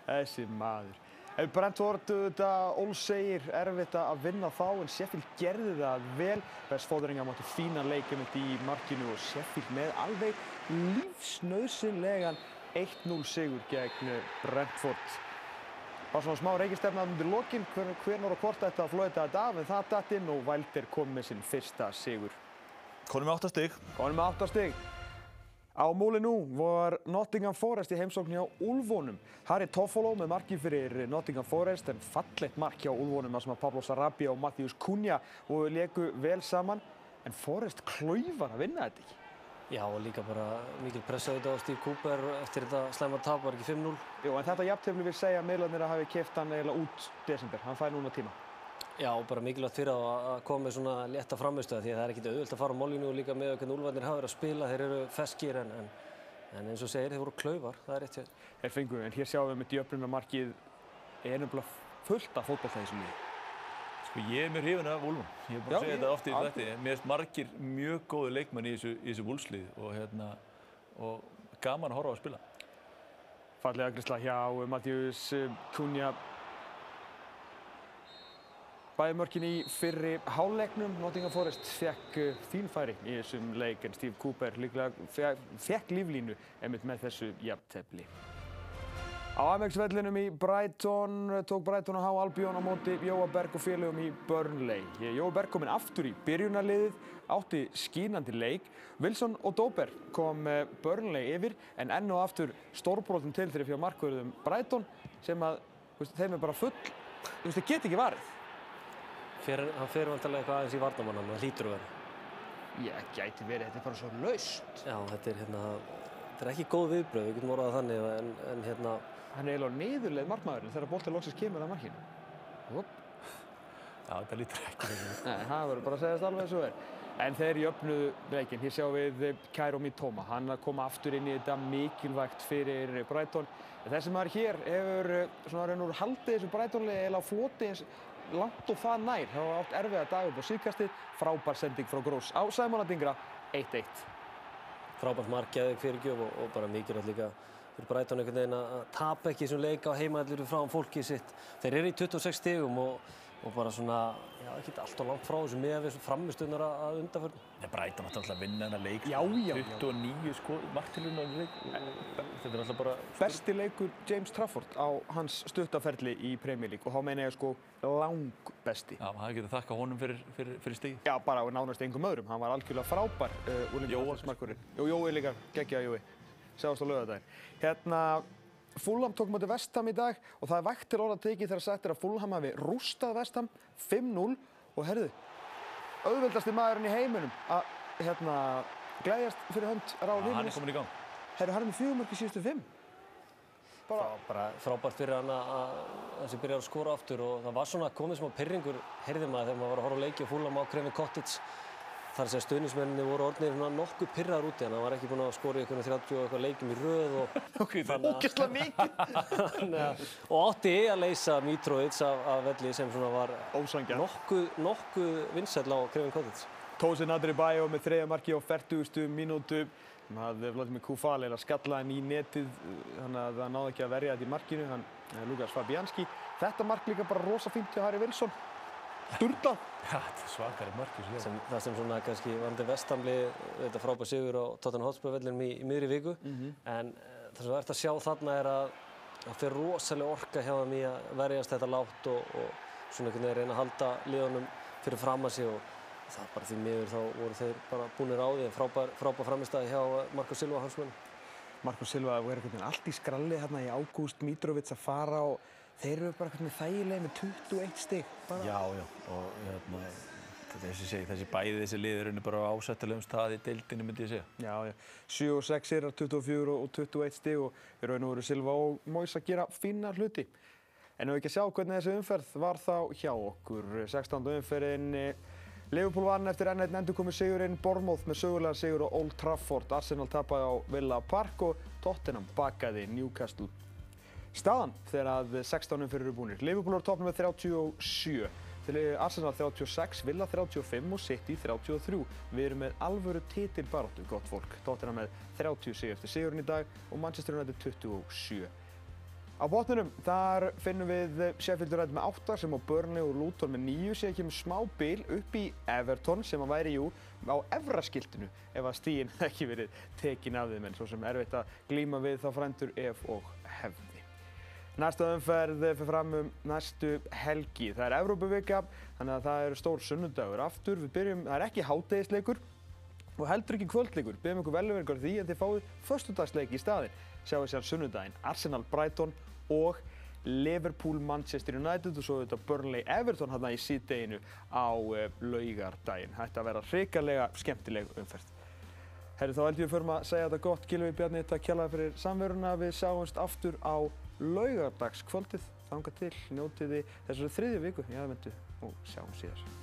þessi maður. Ef Brentford auðvitað ólsegir erfitt að vinna þá en Sheffield gerði það vel. Best fóðuringa mátti fína leikum í markinu og Sheffield með alveg lífsnauðsynlegan 1-0 sigur gegn Brentford. Það var svona smá reykistefnað undir lokin, hver, hvernar og hvort þetta að flóta þetta af en það datt inn og Wilder kom með sinn fyrsta sigur. Konum með 8 stig. Konum með 8 stig. Á múli nú var Nottingham Forest í heimsókn hjá Ulfónum. Harry Toffolo með marki fyrir Nottingham Forest en fallegt mark hjá Ulfónum þar sem að Pablo Sarabia og Matthews Cunha og leku vel saman. En Forest klaufar að vinna þetta ekki. Já, og líka bara mikil pressa auðvitað á Steve Cooper eftir þetta slæma tap, var ekki 5-0. Jú, en þetta jafntefni vil segja að miðlarnir að hafi keft hann eiginlega út desember. Hann fær núna tíma. Já, bara mikilvægt fyrir að koma með svona létta framistöða því að það er ekkit auðvöld að fara á mólinu og líka með hvernig úlfarnir hafa verið að spila, þeir eru feskir en, en, en eins og segir, þeir voru klaufar, það er rétt hjá. Þeir fengu, en hér sjáum við með djöfnunarmarkið er nefnilega fullt af fótballtæði sem við. Sko ég er mjög hrifin af Úlfum. Ég búin Já, að segja ég- þetta oft í þetta. Mér finnst margir mjög góði leikmenn í þessu, í þessu Úlfslið og, hérna, og gaman að horfa á að spila. Fallega grisla hjá Matthews Cunha. Bæði mörkin í fyrri háleiknum. Nottingham Forest fekk uh, fín færi í þessum leik en Steve Cooper líklega fe- fekk líflínu einmitt með þessu jafntefli. Á Amex-vellinum í Brighton uh, tók Brighton að há Albion á móti Jóa Berg og félögum í Burnley. Jóa Berg kominn aftur í byrjunarliðið, átti skínandi leik. Wilson og Dober kom uh, Burnley yfir en enn og aftur stórbrotum til þeirri fyrir markverðum Brighton sem að veist, þeim er bara full, það get ekki varið. Fer, hann fer vantarlega eitthvað aðeins í varnamannan, það hlýtur að vera. Ég gæti verið, þetta er bara svo laust. Já, þetta er hérna, þetta er ekki góð viðbröð, við getum orðað þannig, en, en hérna, Hann er eiginlega á niðurleið markmaðurinn þegar boltið loksins kemur að markinu. Hopp. Já, þetta lítur ekki. Nei, það verður bara að segja þetta alveg eins og er. En þeir jöfnuðu leikinn. Hér sjáum við eh, Kairo Mitoma. Hann að koma aftur inn í þetta mikilvægt fyrir Brighton. En þessi maður hér hefur eh, svona raun og haldið þessu Brightonlega eða á floti eins langt og það nær. Var átt erfiða dag upp á síðkastið. Frábær sending frá Grós á Sæmona Dingra. 1-1. frábært markjaði fyrirgjöf og, og bara mikilvægt líka fyrir Brighton einhvern veginn að tapa ekki þessum leik á heimaðallir frá fólkið sitt. Þeir eru í 26 stigum og, og bara svona, já, ekki alltaf langt frá þessu með þessu framistunar að, að undanförnum. Nei, Brighton átti alltaf að vinna þennan leik. Já, sko. já, já. 29 sko, marktilurinn á þennan leik. Þetta er alltaf bara... Besti leikur James Trafford á hans stuttaferli í Premier League og þá meina ég sko lang besti. Já, maður getur þakka honum fyrir, fyrir, fyrir stíð. Já, bara á nánast engum öðrum. Hann var algjörlega frábær uh, Jói. úrlingamarkurinn. Jú, Jói líka, geggja Jói. Sjáast á lögadaginn. Hérna, Fulham tók mjög Vestham í dag og það er til orða tekið þegar sagt er að Fulham hafi rústað Vestham 5-0 og herðu, auðveldasti maðurinn í heiminum að hérna, glæðjast fyrir hönd Ráð Já, hann er komin í gang. Herru, hann er með fjögumörk í síðustu fimm. Bara, Frá, bara frábært fyrir hann að þessi byrjar að skora aftur og það var svona komið smá pyrringur, heyrði maður þegar maður var að horfa á leiki og fúlam á Kremi Cottage. Þar sem stuðnismenninni voru orðnir svona nokkuð pyrraðar úti hann var ekki búinn að skora í einhvern 30 og eitthvað leikjum í röð og Ok, það ógeðslega mikið. Þannig að- og átti að leysa Mitrovic af, af velli sem svona var nokkuð, nokkuð vinsæll á Krefin Cottage. Tósi Nadri Bæjó með þriðja marki á 40. mínútu. Það er Vladimir Kufal eða skallaði hann í netið þannig að það náði ekki að verja þetta í markinu. Hann, eh, Lukas Fabianski. Þetta mark líka bara rosa fínt hjá Harry Wilson. Sturla. Já, þetta er svakari sem Sem, það sem svona kannski varandi vestamli þetta frábær sigur á Tottenham Hotspur vellinum í, í miðri viku en uh, það sem það ert að sjá þarna er að það fyrir rosalega orka hjá þeim í að verjast þetta látt og, og svona einhvern veginn reyna að halda liðunum fyrir fram að sig og það bara því miður þá voru þeir bara búinir á því en frábær, frábær framistæði hjá eh, Marko Silva hans menn. Marko Silva var einhvern veginn allt í skralli hérna í ágúst. Mitrovic að fara og þeir eru bara einhvern veginn þægilega með 21 stig. Bara. Já, já, og hérna, þessi, segi, þessi bæði þessi liður er bara á ásættilegum stað í deildinu myndi ég segja. Já, já. 7 og 6 er 24 og 21 stig og í raun og veru Silva og Mois að gera fína hluti. En ef við ekki að sjá hvernig þessi umferð var þá hjá okkur. 16. umferðin eh, Liverpool vann eftir enn einn endur komið sigurinn Bournemouth með sögulega sigur á Old Trafford. Arsenal tapaði á Villa Park og Tottenham bakaði Newcastle. Staðan þegar að 16 umferðir eru búinir. Liverpool er topnum með 37. Til Arsenal 36, Villa 35 og City 33. Við erum með alvöru titilbaráttu, gott fólk. Tottenham með 30 sig eftir sigurinn í dag og Manchester United 27. Á botninum, þar finnum við Sheffield United með 8 sem á Burnley og Luton með 9 síðan kemur smá bil upp í Everton sem að væri jú á efraskiltinu ef að stíinn ekki verið tekin af þeim en svo sem erfitt að glíma við þá frændur ef og hefði. Næsta umferð fyrir fram um næstu helgi. Það er Evrópuvika, þannig að það eru stór sunnudagur aftur. Við byrjum, það er ekki hátegisleikur og heldur ekki kvöldleikur. Byrjum ykkur velverðingar því að þið fáið förstudagsleik í staðinn. Sjáum við sér sunnudaginn. Arsenal Brighton og Liverpool Manchester United og svo þetta Burnley Everton hérna í síðdeginu á uh, laugardaginn. Þetta að vera hrikalega skemmtileg umferð. Herri þá held ég að förum að segja þetta gott. Gilvi Bjarni, takk kjærlega fyrir samveruna. Við sjáumst aftur á laugardagskvöldið. Þanga til, njótiði þessari þriðju viku í aðvendu og sjáum síðar.